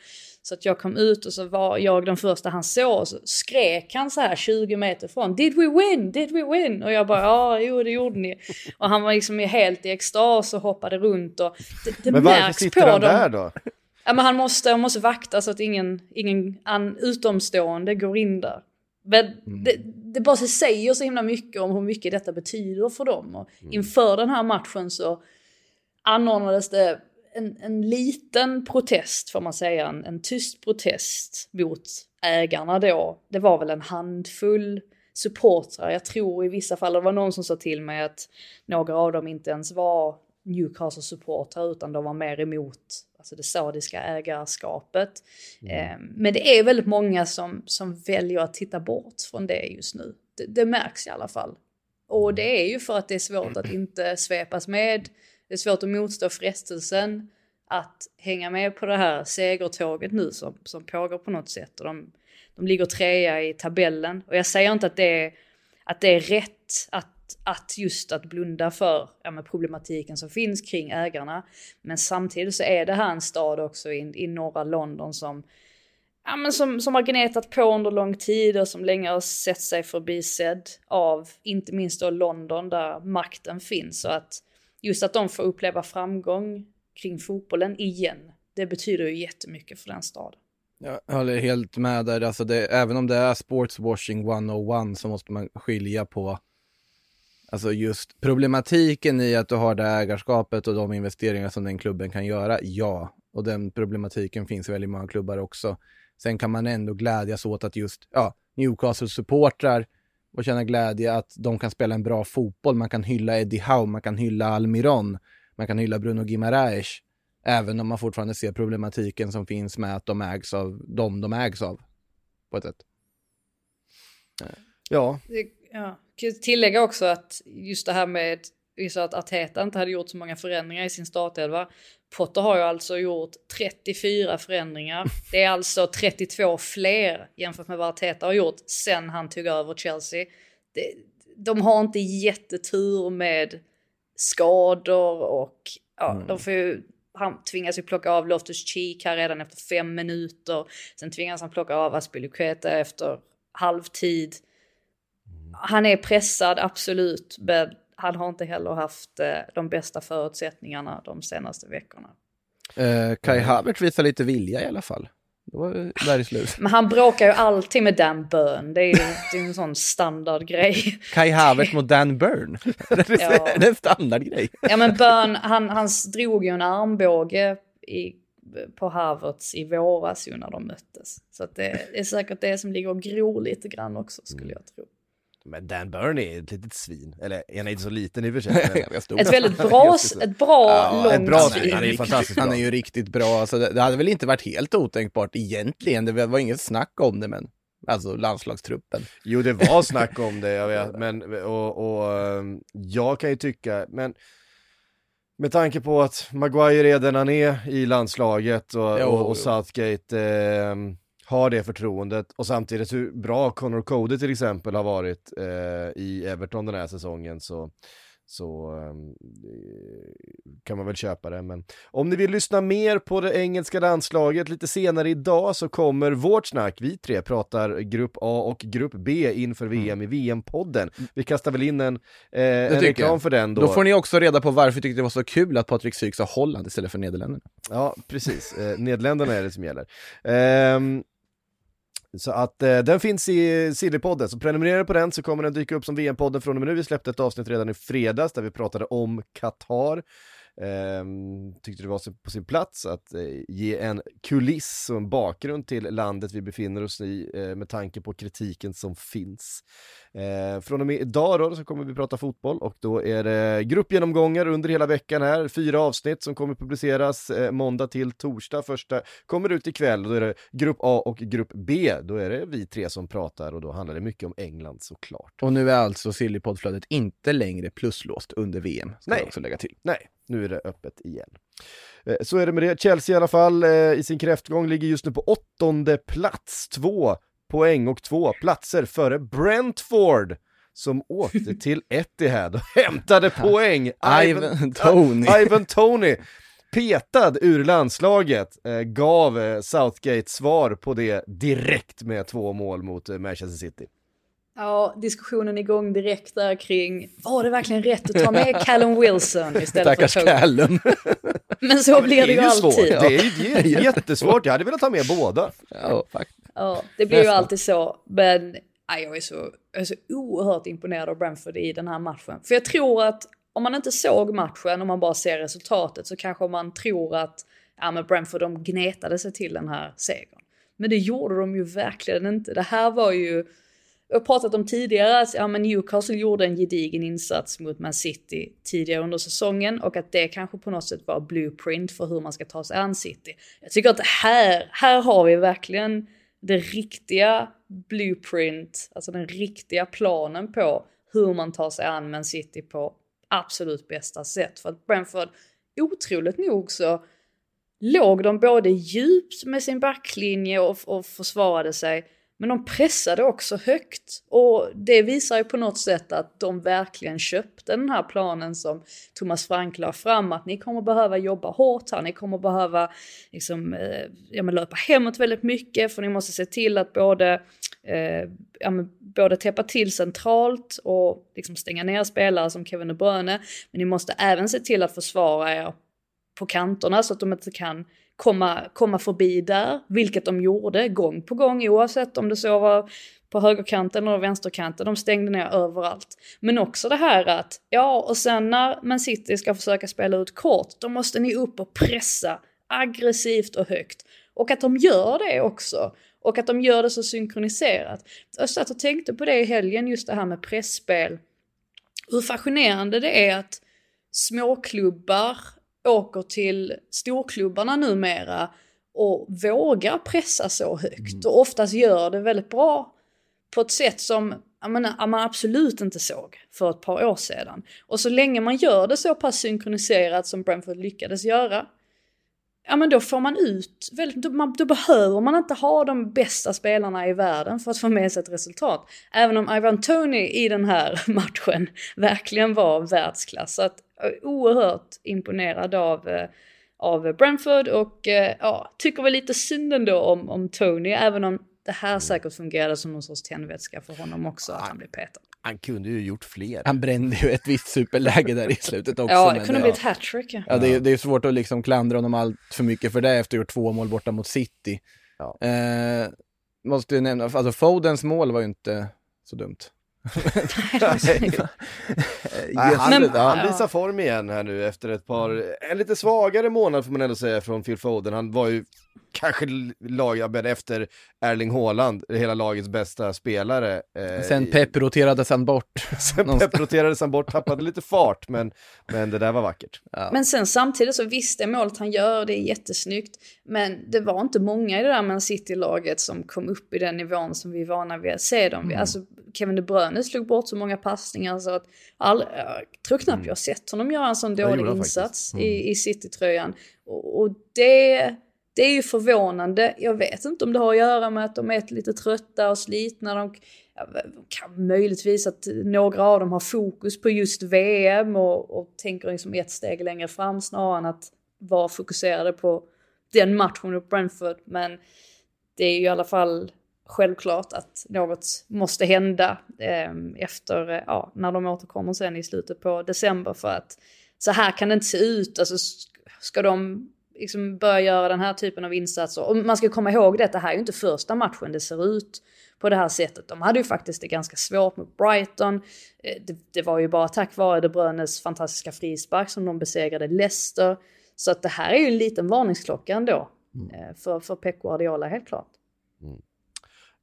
Så att jag kom ut och så var jag den första han såg och så skrek han så här 20 meter från Did we win? Did we win? Och jag bara ja, jo det gjorde ni. Och han var liksom helt i extas och hoppade runt och det, det Men varför märks sitter på han dem. där då? Ja men han måste, han måste vakta så att ingen, ingen an, utomstående går in där. Men det, det bara säger så himla mycket om hur mycket detta betyder för dem. Och inför den här matchen så anordnades det en, en liten protest får man säga, en, en tyst protest mot ägarna då. Det var väl en handfull supportrar, jag tror i vissa fall, det var någon som sa till mig att några av dem inte ens var Newcastle-supportrar utan de var mer emot alltså det saudiska ägarskapet. Eh, men det är väldigt många som, som väljer att titta bort från det just nu. Det, det märks i alla fall. Och det är ju för att det är svårt att inte svepas med. Det är svårt att motstå frestelsen att hänga med på det här segertåget nu som, som pågår på något sätt. Och de, de ligger trea i tabellen. Och jag säger inte att det är, att det är rätt att, att just att blunda för ja, problematiken som finns kring ägarna. Men samtidigt så är det här en stad också i, i norra London som ja, men som, som har gnetat på under lång tid och som länge har sett sig förbisedd av inte minst då London där makten finns. Så att just att de får uppleva framgång kring fotbollen igen, det betyder ju jättemycket för den staden. Jag håller helt med där, alltså det, även om det är sportswashing 101 så måste man skilja på Alltså just problematiken i att du har det ägarskapet och de investeringar som den klubben kan göra, ja. Och den problematiken finns i väldigt många klubbar också. Sen kan man ändå glädjas åt att just ja, Newcastle-supportrar och känna glädje att de kan spela en bra fotboll. Man kan hylla Eddie Howe, man kan hylla Almiron, man kan hylla Bruno Guimaraes. Även om man fortfarande ser problematiken som finns med att de ägs av de de ägs av. På ett sätt. Ja, Ja. Tillägga också att just det här med vi sa att Arteta inte hade gjort så många förändringar i sin startelva. Potter har ju alltså gjort 34 förändringar. Det är alltså 32 fler jämfört med vad Arteta har gjort sen han tog över Chelsea. Det, de har inte jättetur med skador och ja, mm. de får ju, han tvingas ju plocka av Loftus Cheek här redan efter fem minuter. Sen tvingas han plocka av Aspilicueta efter halvtid. Han är pressad, absolut, men han har inte heller haft eh, de bästa förutsättningarna de senaste veckorna. Eh, Kai Havertz visar lite vilja i alla fall. Då var det där i slut. Men han bråkar ju alltid med Dan Burn. Det är ju det är en sån standardgrej. Kai Havertz mot Dan Burn. det, är, ja. det är en standardgrej. ja men Burn, han, han drog ju en armbåge i, på Havertz i våras ju när de möttes. Så det är säkert det som ligger och gror lite grann också skulle jag tro. Men Dan Burn är ett litet svin. Eller han är inte så liten i och för sig. ett väldigt bra, ett bra ja, långt ett bra svin. Han är fantastiskt Han är ju riktigt bra. Alltså, det, det hade väl inte varit helt otänkbart egentligen. Det var inget snack om det, men Alltså landslagstruppen. Jo, det var snack om det, jag vet. Men, och, och ehm, jag kan ju tycka, men med tanke på att Maguire redan är i landslaget och, jo, och, och Southgate eh, har det förtroendet och samtidigt hur bra Connor Cody till exempel har varit eh, i Everton den här säsongen så så um, kan man väl köpa det. Men om ni vill lyssna mer på det engelska landslaget lite senare idag så kommer vårt snack, vi tre pratar grupp A och grupp B inför VM mm. i VM-podden. Vi kastar väl in en, eh, en reklam för den då. Då får ni också reda på varför tyckte det var så kul att Patrik Syk sa Holland istället för Nederländerna. Ja, precis. Eh, Nederländerna är det som gäller. Så att eh, den finns i Sillypodden, så prenumerera på den så kommer den dyka upp som VM-podden från och med nu. Vi släppte ett avsnitt redan i fredags där vi pratade om Qatar. Ehm, tyckte det var på sin plats att eh, ge en kuliss och en bakgrund till landet vi befinner oss i eh, med tanke på kritiken som finns. Eh, från och med idag då så kommer vi prata fotboll och då är det gruppgenomgångar under hela veckan här, fyra avsnitt som kommer publiceras eh, måndag till torsdag. Första kommer ut ikväll, då är det grupp A och grupp B. Då är det vi tre som pratar och då handlar det mycket om England såklart. Och nu är alltså Sillypoddflödet inte längre pluslåst under VM, ska Nej. jag också lägga till. Nej, nu är det öppet igen. Eh, så är det med det. Chelsea i alla fall eh, i sin kräftgång ligger just nu på åttonde plats, två poäng och två platser före Brentford som åkte till Etihad och hämtade poäng. Ivan, Tony. Ivan Tony petad ur landslaget, eh, gav eh, Southgate svar på det direkt med två mål mot eh, Manchester City. Ja, diskussionen igång direkt där kring, var det verkligen rätt att ta med Callum Wilson istället Stackars för Tony? Callum. Men så blir det, ju alltid. Svårt. Det är ju jättesvårt, jag hade velat ta med båda. Ja, faktiskt. Ja, det blir ju alltid så. Men ja, jag, är så, jag är så oerhört imponerad av Brentford i den här matchen. För jag tror att om man inte såg matchen, om man bara ser resultatet, så kanske man tror att ja, men Brentford de gnetade sig till den här segern. Men det gjorde de ju verkligen inte. Det här var ju jag har pratat om tidigare att ja, men Newcastle gjorde en gedigen insats mot Man City tidigare under säsongen och att det kanske på något sätt var blueprint för hur man ska ta sig an City. Jag tycker att här, här har vi verkligen det riktiga blueprint, alltså den riktiga planen på hur man tar sig an Man City på absolut bästa sätt. För att Brentford, otroligt nog så låg de både djupt med sin backlinje och, och försvarade sig men de pressade också högt. Och det visar ju på något sätt att de verkligen köpte den här planen som Thomas Frank la fram att ni kommer behöva jobba hårt här, ni kommer behöva liksom, eh, ja, men löpa hemåt väldigt mycket för ni måste se till att både, eh, ja, men både täppa till centralt och liksom stänga ner spelare som Kevin De Bruyne. Men ni måste även se till att försvara er på kanterna så att de inte kan komma, komma förbi där, vilket de gjorde gång på gång oavsett om det så var på högerkanten eller vänsterkanten, de stängde ner överallt. Men också det här att, ja och sen när Man City ska försöka spela ut kort, då måste ni upp och pressa aggressivt och högt. Och att de gör det också. Och att de gör det så synkroniserat. Jag satt och tänkte på det i helgen, just det här med pressspel. Hur fascinerande det är att småklubbar åker till storklubbarna numera och vågar pressa så högt mm. och oftast gör det väldigt bra på ett sätt som ja, men, ja, man absolut inte såg för ett par år sedan. Och så länge man gör det så pass synkroniserat som Brentford lyckades göra, ja men då får man ut, då, man, då behöver man inte ha de bästa spelarna i världen för att få med sig ett resultat. Även om Ivan Tony i den här matchen verkligen var världsklass. Så att, är oerhört imponerad av, eh, av Brentford och eh, ja, tycker väl lite synd ändå om, om Tony, även om det här säkert fungerade som någon sorts tändvätska för honom också, att han blev petad. Han kunde ju gjort fler. Han brände ju ett visst superläge där i slutet också. Ja, det kunde bli ett hattrick. Ja. Ja, det, är, det är svårt att liksom klandra honom allt för mycket för det efter att ha gjort två mål borta mot City. Ja. Eh, måste ju nämna, alltså Fodens mål var ju inte så dumt. Nej, han, Men- han ja. visar form igen här nu efter ett par, en lite svagare månad får man ändå säga från Phil Foden. Han var ju kanske lag, men efter Erling Haaland, hela lagets bästa spelare. Eh, Sen Pep roterades han bort. Sen. Pep roterades han bort, tappade lite fart, men, men det där var vackert. Ja. Men sen samtidigt så visst, det målet han gör, det är jättesnyggt. Men det var inte många i det där Man City-laget som kom upp i den nivån som vi är vana vid att se dem. Mm. Alltså, Kevin De Bruyne slog bort så många passningar så att all, jag tror knappt jag har sett honom göra en sån Mm. dålig insats. Mm. i, i City-tröjan. Och, och det, det är ju förvånande. Jag vet inte om det har att göra med att de är lite trötta och slitna. De, kan möjligtvis att några av dem har fokus på just VM och, och tänker liksom ett steg längre fram snarare än att vara fokuserade på den matchen mot Brentford. Men det är ju i alla fall självklart att något måste hända ehm, eh, efter, ja, när de återkommer sen i slutet på december för att så här kan det inte se ut. Alltså, ska de liksom börja göra den här typen av insatser. Och man ska komma ihåg det, det här är ju inte första matchen det ser ut på det här sättet. De hade ju faktiskt det ganska svårt mot Brighton. Eh, Det, det var ju bara tack vare De Bruynes fantastiska frispark som de besegrade Leicester. Så att det här är ju en liten varningsklocka ändå. eh, För, för Pep Guardiola, helt klart.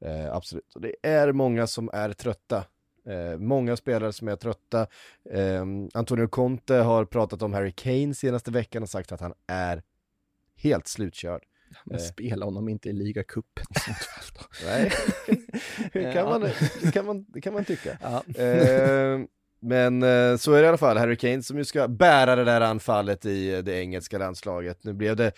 Eh, absolut, och det är många som är trötta. Eh, många spelare som är trötta. Eh, Antonio Conte har pratat om Harry Kane senaste veckan och sagt att han är helt slutkörd. Men spela honom inte i ligacupen i sånt fall då. Nej, det, kan man, det, kan man, det kan man tycka. Ja. Eh, men eh, så är det i alla fall, Harry Kane som ju ska bära det där anfallet i eh, det engelska landslaget. Nu blev det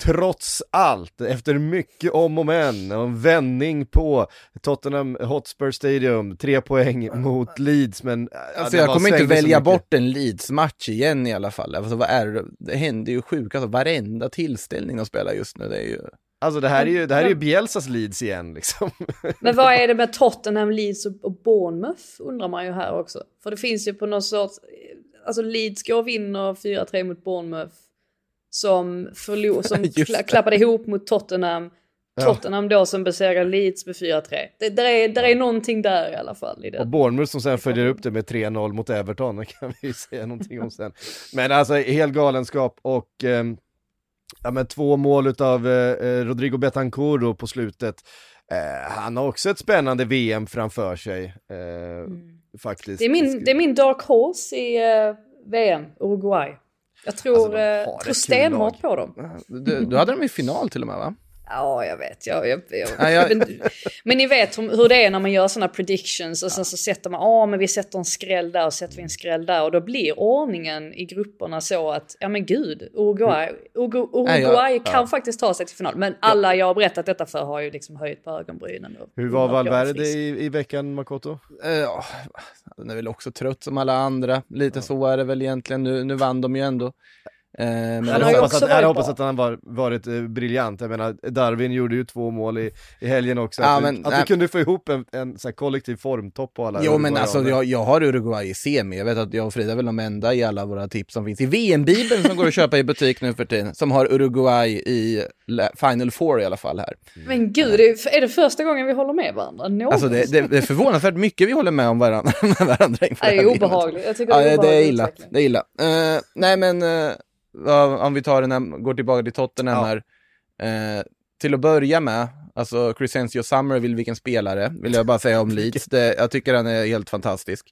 trots allt, efter mycket om och men, och en vändning på Tottenham Hotspur Stadium, tre poäng mot Leeds, men... ja, Alltså jag kommer inte välja bort en Leeds-match igen i alla fall. Alltså vad är det? Det händer ju sjukt, alltså varenda tillställning de spelar just nu, det är ju... Alltså det här är ju, det här är ju Bielsas Leeds igen liksom. Men vad är det med Tottenham, Leeds och och Bournemouth undrar man ju här också. För det finns ju på något sorts, alltså Leeds går och vinner 4-3 mot Bournemouth. Som, förlor, som kla, klappade ihop mot Tottenham. Tottenham då som besegrar Leeds med 4-3. Det, där, är, där är någonting där i alla fall. I Och det. Bournemouth som sen följer upp det med 3-0 mot Everton, det kan vi säga någonting om sen. Men alltså helt galenskap och ehm, ja men två mål utav eh, eh, Rodrigo Betancourt på slutet. Eh, han har också ett spännande VM framför sig. Eh, Faktiskt. Det är, min, det är min dark horse i eh, VM, Uruguay. Jag tror, Alltså, eh, tror stenhårt på dem. Du, du hade dem i final till och med va? Ja, jag vet. Jag, jag, jag, jag- Men, men ni vet hur, hur det är när man gör sådana predictions och sen så sätter man, ja men vi sätter en skräll där och sätter vi en skräll där och då blir ordningen i grupperna så att, ja men gud, Uruguay, Urugu- Nej, Uruguay jag- kan faktiskt ta sig till final. Men alla jag har berättat detta för har ju liksom höjt på ögonbrynen. och Hur var Valverde i, i veckan, Makoto? Eh, Ja, den är väl också trött som alla andra. Lite så är det väl egentligen. Nu, nu vann de ju ändå. Eh, men Jag har hoppas, att, jag hoppas att han var, varit eh, briljant, jag menar Darwin gjorde ju två mål i, i helgen också, Ja, att, men- du, att nej. du kunde få ihop en, en så här kollektiv formtopp på alla Jo men alltså jag, jag har Uruguay i semi. Jag vet att jag och Frida är väl de enda i alla våra tips som finns i VM-bibeln som går att köpa i butik nu för tiden. Som har Uruguay i Final Four i alla fall här. Men gud, det är, är det första gången vi håller med varandra? Någonsin? Alltså det, det, det är förvånansvärt mycket vi håller med om varandra. varandra det är obehagligt. Jag tycker Ja, det är det är illa. Det är illa. Eh, nej men, vad- om vi tar den här, går tillbaka till Tottenham Ja. här. Eh, till att börja med, alltså Crescencio Summerville, vilken spelare, vill jag bara säga om Leeds. Det, jag tycker han är helt fantastisk.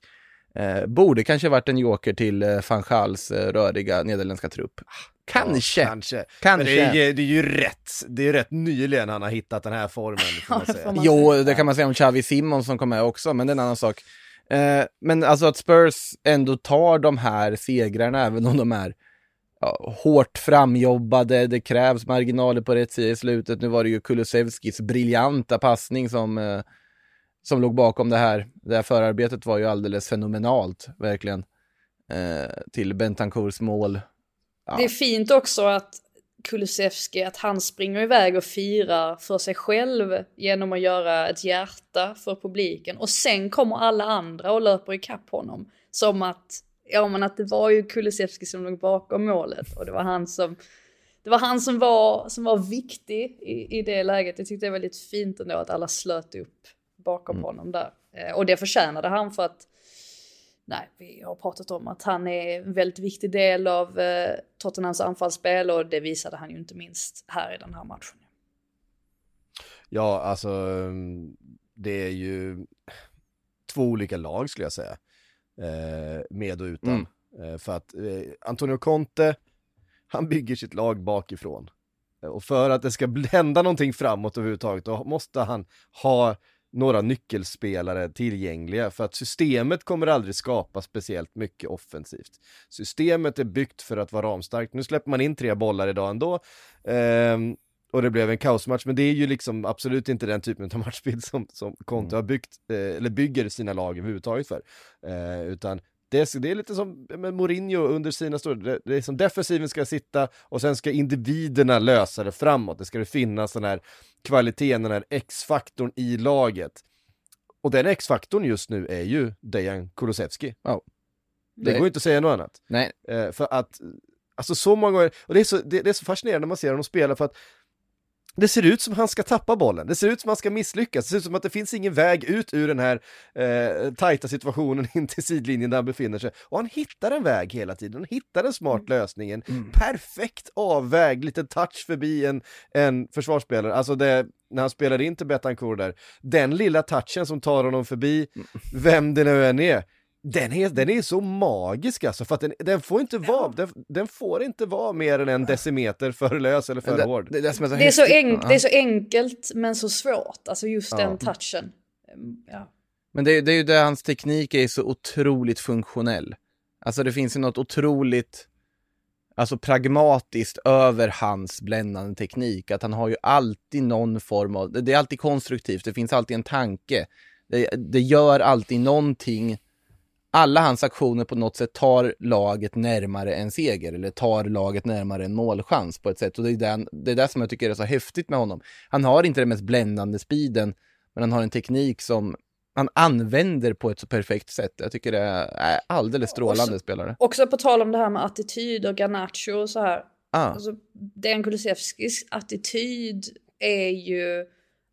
Eh, borde kanske varit en joker till eh, van Schals eh, röriga nederländska trupp. Kanske. Ja, kanske. Kanske. Det är, ju- det är ju rätt, det är rätt nyligen han har hittat den här formen. Får man Ja, det säga. får man Jo, det kan man säga om Xavi Simons som kom med också, men det är en annan sak. Eh, men alltså att Spurs ändå tar de här segrarna, även om de är ja, hårt framjobbade, det krävs marginaler på rätt sida i slutet. Nu var det ju Kulusevskis briljanta passning som, eh, som låg bakom det här. Det här förarbetet var ju alldeles fenomenalt, verkligen. Eh, till Bentancours mål. Ja. Det är fint också att Kulusevski, att han springer iväg och firar för sig själv genom att göra ett hjärta för publiken. Och sen kommer alla andra och löper ikapp honom. Som att, ja men att det var ju Kulusevski som låg bakom målet och det var han som det var han som var, som var viktig i, i det läget. Jag tyckte det var väldigt fint ändå att alla slöt upp bakom honom där. Eh, och det förtjänade han för att Nej, vi har pratat om att han är en väldigt viktig del av eh, Tottenhams anfallsspel och det visade han ju inte minst här i den här matchen. Ja, alltså mm, det är ju två olika lag skulle jag säga. Eh, med och utan. Eh, för att eh, Antonio Conte, han bygger sitt lag bakifrån. Och för att det ska hända någonting framåt överhuvudtaget, då måste han ha några nyckelspelare tillgängliga för att systemet kommer aldrig skapa speciellt mycket offensivt. Systemet är byggt för att vara ramstarkt. Nu släpper man in tre bollar idag ändå. Ehm, och det blev en kaosmatch, men det är ju liksom absolut inte den typen av matchbild som, som Conte har byggt, eh, eller bygger sina lag överhuvudtaget för. Eh, utan det är, det är lite som med Mourinho under sina stora, det, det är som defensiven ska sitta och sen ska individerna lösa det framåt. Det ska det finnas den här kvaliteten, den här X-faktorn i laget. Och den X-faktorn just nu är ju Dejan Kulusevski. Ja. Det, Det- går inte att säga något annat. Nej, Eh, för att, alltså så många gånger, och det är så, det, det är så fascinerande när man ser honom spela för att det ser ut som han ska tappa bollen, det ser ut som han ska misslyckas, det ser ut som att det finns ingen väg ut ur den här eh, tajta situationen in till sidlinjen där han befinner sig. Och han hittar en väg hela tiden, han hittar en smart lösning, en perfekt avvägd liten touch förbi en, en försvarsspelare. Alltså det, när han spelar in till Betancourt där, den lilla touchen som tar honom förbi, vem det nu än är, den är, den är så magisk alltså, för att den, den får inte vara, den, den får inte vara mer än en decimeter för lös eller för det, hård. det, är det är så Det är, så enk, det är så enkelt men så svårt, alltså just Ja. den touchen. Mm, Ja. Men det, är- det är ju det hans teknik är så otroligt funktionell. Alltså det finns ju något otroligt alltså pragmatiskt över hans bländande teknik. Att han har ju alltid någon form av, det det är alltid konstruktivt, det finns alltid en tanke. Det, det gör alltid någonting. Alla hans aktioner på något sätt tar laget närmare en seger eller tar laget närmare en målchans på ett sätt. Och det är, den, det är det som jag tycker är så häftigt med honom. Han har inte den mest bländande speeden, men han har en teknik som han använder på ett så perfekt sätt. Jag tycker det är alldeles strålande Och så- spelare. Också på tal om det här med attityd och Garnacho och så här. Ah, Alltså, Dejan Kulusevskis attityd är ju...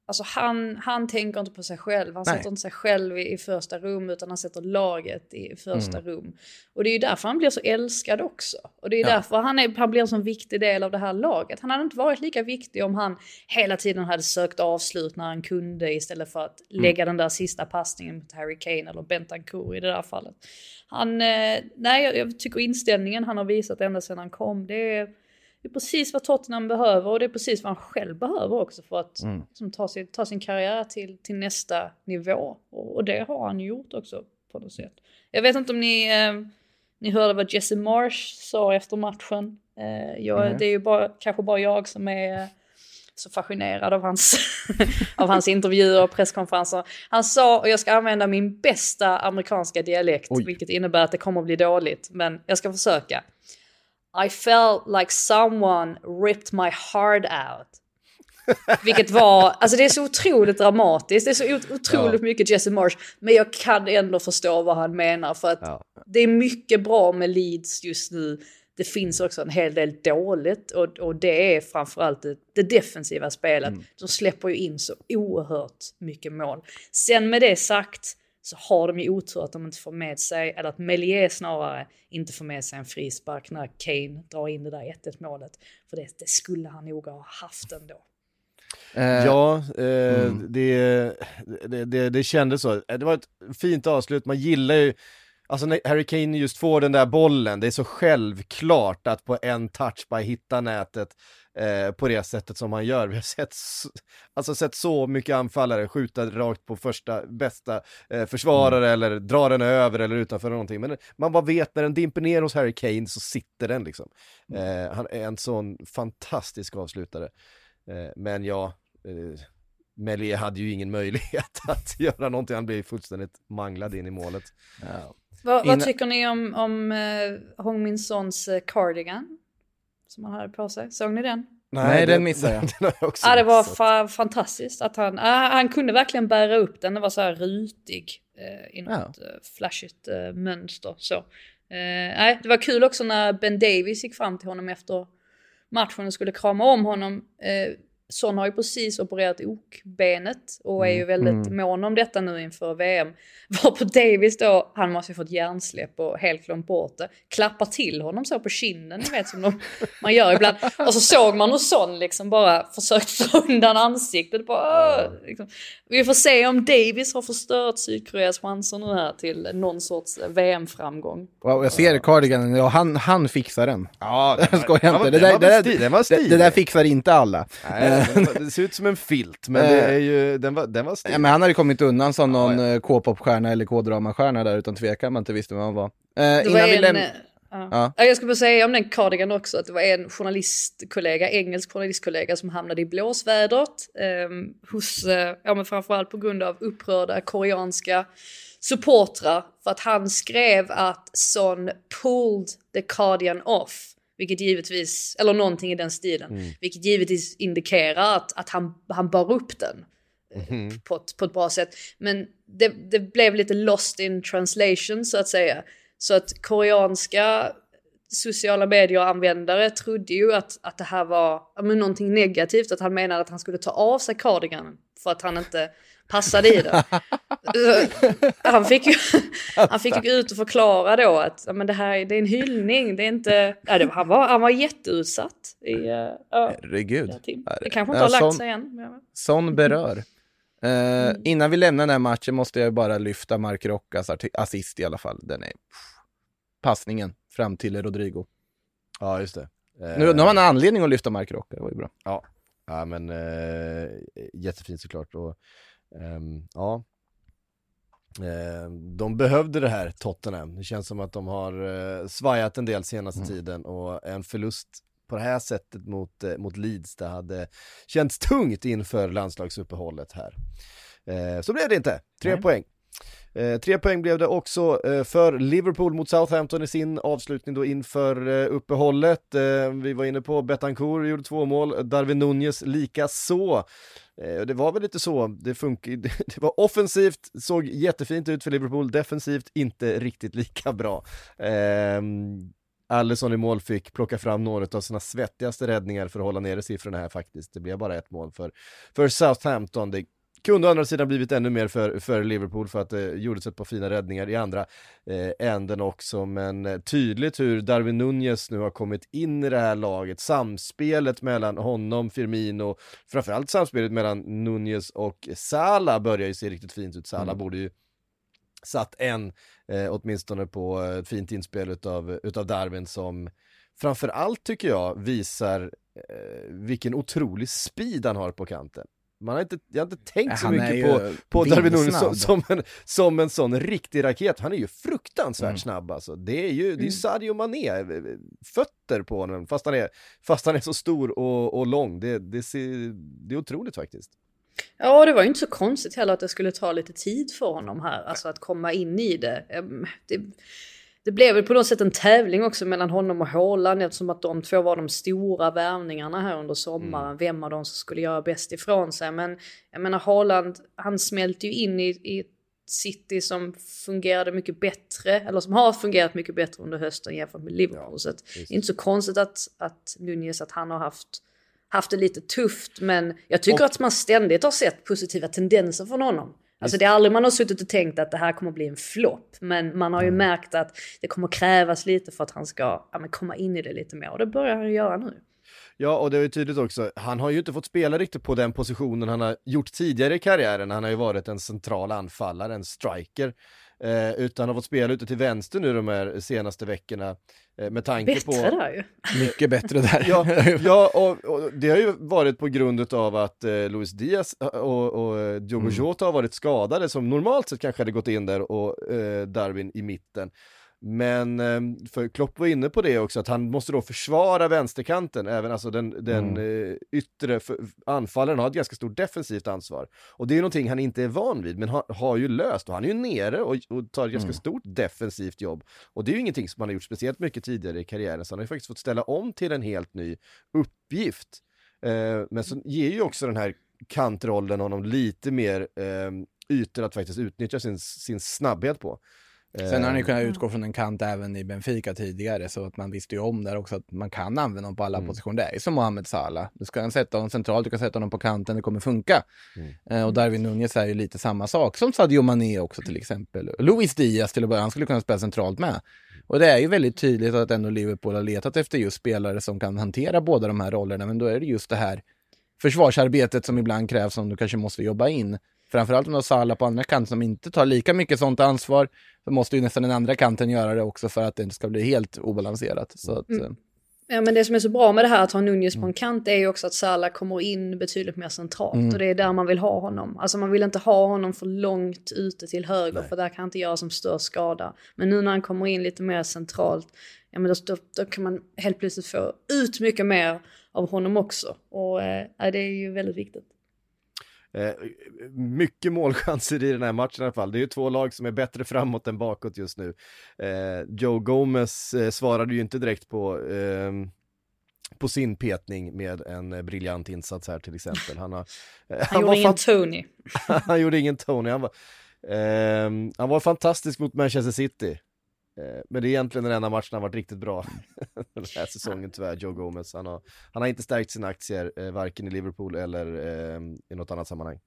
Alltså han, han tänker inte på sig själv, han Nej. sätter inte sig själv i, i första rum utan han sätter laget i första Mm. rum. Och det är ju därför han blir så älskad också. Och det är Ja. därför han, är, han blir en sån viktig del av det här laget. Han hade inte varit lika viktig om han hela tiden hade sökt avslut när han kunde istället för att Mm. lägga den där sista passningen mot Harry Kane eller Bentancur i det där fallet. Han, eh, nej jag, jag tycker inställningen han har visat ända sedan han kom, det är, det är precis vad Tottenham behöver och det är precis vad han själv behöver också för att liksom, ta, sin, ta sin karriär till, till nästa nivå. Och, och det har han gjort också på något sätt. Jag vet inte om ni, eh, ni hörde vad Jesse Marsh sa efter matchen. Eh, jag, Det är ju bara, kanske bara jag som är eh, så fascinerad av hans, av hans intervjuer och presskonferenser. Han sa, och jag ska använda min bästa amerikanska dialekt, Oj. vilket innebär att det kommer att bli dåligt, men jag ska försöka. I felt like someone ripped my heart out. Vilket var, alltså det är så otroligt dramatiskt, det är så ot- otroligt mycket Jesse Marsh. Men jag kan ändå förstå vad han menar för att Ja. det är mycket bra med Leeds just nu. Det finns också en hel del dåligt och, och det är framförallt det, det defensiva spelet. De släpper ju in så oerhört mycket mål. Sen med det sagt så har de ju otur att de inte får med sig, eller att Melier snarare inte får med sig en frispark när Kane drar in det där 1-1 målet. För det, det skulle han nog ha haft ändå. eh, Ja, eh, det, det, det, det kändes så. Det var ett fint avslut, man gillar ju Alltså när Harry Kane just får den där bollen, det är så självklart att på en touch bara hitta nätet eh, på det sättet som han gör. Vi har sett, alltså sett så mycket anfallare skjuta rakt på första bästa eh, försvarare mm. eller dra den över eller utanför någonting. Men man bara vet när den dimper ner hos Harry Kane så sitter den liksom. Mm. Eh, han är en sån fantastisk avslutare. Eh, men ja, eh, Melier hade ju ingen möjlighet att göra någonting, han blev fullständigt manglad in i målet. Ja. Vad, vad tycker ni om, om uh, Hong Min Sons cardigan? Som han hade på sig, såg ni den? Nej, Nej den missade jag. den jag också ja, det var fa fantastiskt att han, uh, han kunde verkligen bära upp den, den var så här rutig uh, i något ja. flashigt mönster så. Nej, det var kul också när Ben Davis gick fram till honom efter matchen och skulle krama om honom. Son har ju precis opererat okbenet och är ju mm, väldigt mm. mån om detta nu inför VM. Var på Davis då, han måste ju fått hjärnsläpp och helt glömt bort det. Klappar till honom så på kinden, ni vet som de, man gör ibland. Och så såg man hur Son liksom bara försökt få undan ansiktet. Bara, liksom. Vi får se om Davis har förstört Sydkoreas chanser nu här till någon sorts VM-framgång. Wow, jag ser cardiganen, ja, han, han fixar den. Ja, jag skojar inte. Det där, det, där, det, det där fixar inte alla. Nej det ser ut som en filt, men det är ju, den var, den var stil. Ja, men han hade kommit undan som någon ja, ja. Eh, K-popstjärna eller K-dramastjärna där utan tvekan man inte visste vem han var. Eh, innan vi lämnar... Ja. Ja. Jag skulle bara säga om den cardigan också att det var en journalistkollega, engelsk journalistkollega som hamnade i blåsvädret eh, hos, eh, ja men framförallt på grund av upprörda koreanska supportrar för att han skrev att Son pulled the cardigan off vilket givetvis, eller någonting i den stilen. Mm. Vilket givetvis indikerar att, att han, han bar upp den. Mm. På, ett, på ett bra sätt. Men det, det blev lite lost in translation så att säga. Så att koreanska sociala medier-användare trodde ju att, att det här var men, någonting negativt. Att han menade att han skulle ta av sig cardiganen för att han inte passade i det. han, fick ju, han fick ju gå ut och förklara då att men det här det är en hyllning, det är inte... Ja, det, han, var, han var jätteutsatt. I, uh, Herregud. Det kanske inte har lagt sån, sig än. Sån berör. Uh, mm. Innan vi lämnar den här matchen måste jag bara lyfta Mark Rockas assist i alla fall. Den är passningen fram till Rodrigo. Ja, just det. Uh, nu, nu har man anledning att lyfta Mark Rocka, det var ju bra. Ja, ja men uh, jättefint såklart. Och, ja. Uh, de behövde det här, Tottenham. Det känns som att de har uh, svajat en del senaste mm. tiden och en förlust på det här sättet mot, uh, mot Leeds, det hade känts tungt inför landslagsuppehållet här. Uh, så blev det inte, tre Nej. poäng. Eh, tre poäng blev det också eh, för Liverpool mot Southampton i sin avslutning då inför eh, uppehållet. Eh, vi var inne på Betancourt, gjorde två mål, Darwin Nunez lika så. Eh, det var väl lite så, det det var offensivt, såg jättefint ut för Liverpool, defensivt inte riktigt lika bra. Ehm, Alisson Allison i mål fick plocka fram några av sina svettigaste räddningar för att hålla nere siffrorna här faktiskt. Det blev bara ett mål för, för Southampton. Det kunde å andra sidan blivit ännu mer för, för Liverpool för att det eh, gjordes ett par fina räddningar i andra eh, änden också. Men eh, tydligt hur Darwin Nunez nu har kommit in i det här laget. Samspelet mellan honom, Firmino, framförallt samspelet mellan Nunez och Sala börjar ju se riktigt fint ut. Sala mm. borde ju satt en, eh, åtminstone på ett eh, fint inspel utav, utav Darwin som framförallt tycker jag visar eh, vilken otrolig speed han har på kanten. Man har inte, jag har inte tänkt så mycket på, på Darwin Nunes som, som, en, som en sån riktig raket. Han är ju fruktansvärt mm. snabb alltså. Det är ju, det är mm. Sadio Mané, eh, fötter på honom, fast han är, fast han är så stor och, och lång. Det, det, ser, det är otroligt faktiskt. Ja, det var ju inte så konstigt heller att det skulle ta lite tid för honom här, alltså att komma in i det. Ehm, det det blev väl på något sätt en tävling också mellan honom och Haaland eftersom att de två var de stora värvningarna här under sommaren. Mm. Vem av dem som skulle göra bäst ifrån sig. Men jag menar Haaland, han smälte ju in i, i ett City som fungerade mycket bättre, eller som har fungerat mycket bättre under hösten jämfört med Liverpool. Ja, så det är inte så konstigt att, att Nunez, att han har haft haft det lite tufft men jag tycker och, att man ständigt har sett positiva tendenser från honom. Alltså det är aldrig man har suttit och tänkt att det här kommer bli en flopp. Men man har ju mm. märkt att det kommer krävas lite för att han ska ja, komma in i det lite mer. Och det börjar han göra nu. Ja, och det är ju tydligt också, han har ju inte fått spela riktigt på den positionen han har gjort tidigare i karriären. Han har ju varit en central anfallare, en striker. Eh, utan har fått spela ute till vänster nu de här senaste veckorna. Eh, med tanke Bättre på... där ju. Mycket bättre där. Ja, ja och, och det har ju varit på grund av att eh, Luis Diaz och, och Diogo Mm. Jota har varit skadade som normalt sett kanske hade gått in där och eh, Darwin i mitten. Men eh, för Klopp var inne på det också, att han måste då försvara vänsterkanten, även alltså den, den Mm. eh, yttre anfallaren har ett ganska stort defensivt ansvar. Och det är någonting han inte är van vid, men har, har ju löst, och han är ju nere och, och tar ett ganska Mm. stort defensivt jobb. Och det är ju ingenting som han har gjort speciellt mycket tidigare i karriären, så han har ju faktiskt fått ställa om till en helt ny uppgift. Eh, men så ger ju också den här kantrollen honom lite mer eh, ytor att faktiskt utnyttja sin, sin snabbhet på. Sen har ju Eh, kunnat utgå från en kant även i Benfica tidigare, så att man visste ju om där också att man kan använda honom på alla Mm. positioner. Det är som Mohamed Salah. Du ska sätta honom centralt, du kan sätta honom på kanten, det kommer funka. Mm. Eh, och Darwin Nunez är ju lite samma sak, som Sadio Mané också till exempel. Luis Diaz till att börja, han skulle kunna spela centralt med. Och det är ju väldigt tydligt att ändå Liverpool har letat efter just spelare som kan hantera båda de här rollerna, men då är det just det här försvarsarbetet som ibland krävs som du kanske måste jobba in. Framförallt om du har Salah på andra kanten som inte tar lika mycket sånt ansvar, så måste ju nästan den andra kanten göra det också för att det inte ska bli helt obalanserat. Så att, Mm. eh, Ja men det som är så bra med det här att ha Nunez Mm. på en kant är ju också att Salah kommer in betydligt mer centralt Mm. och det är där man vill ha honom. Alltså man vill inte ha honom för långt ute till höger Nej. för där kan han inte göra som störst skada. Men nu när han kommer in lite mer centralt, ja men då, då, då kan man helt plötsligt få ut mycket mer av honom också. Och eh, det är ju väldigt viktigt. Eh, mycket målchanser i den här matchen i alla fall. Det är ju två lag som är bättre framåt än bakåt just nu. Eh, Joe Gomez eh, svarade ju inte direkt på, ehm, på sin petning med en eh, briljant insats här till exempel. Han, har, eh, Han, var gjorde ingen Tony. han gjorde ingen Tony. Han var, ehm, han var fantastisk mot Manchester City. Eh, Men det är egentligen den enda matchen han varit riktigt bra den här säsongen tyvärr, Joe Gomez. Han har, han har inte stärkt sina aktier, eh, varken i Liverpool eller eh, i något annat sammanhang.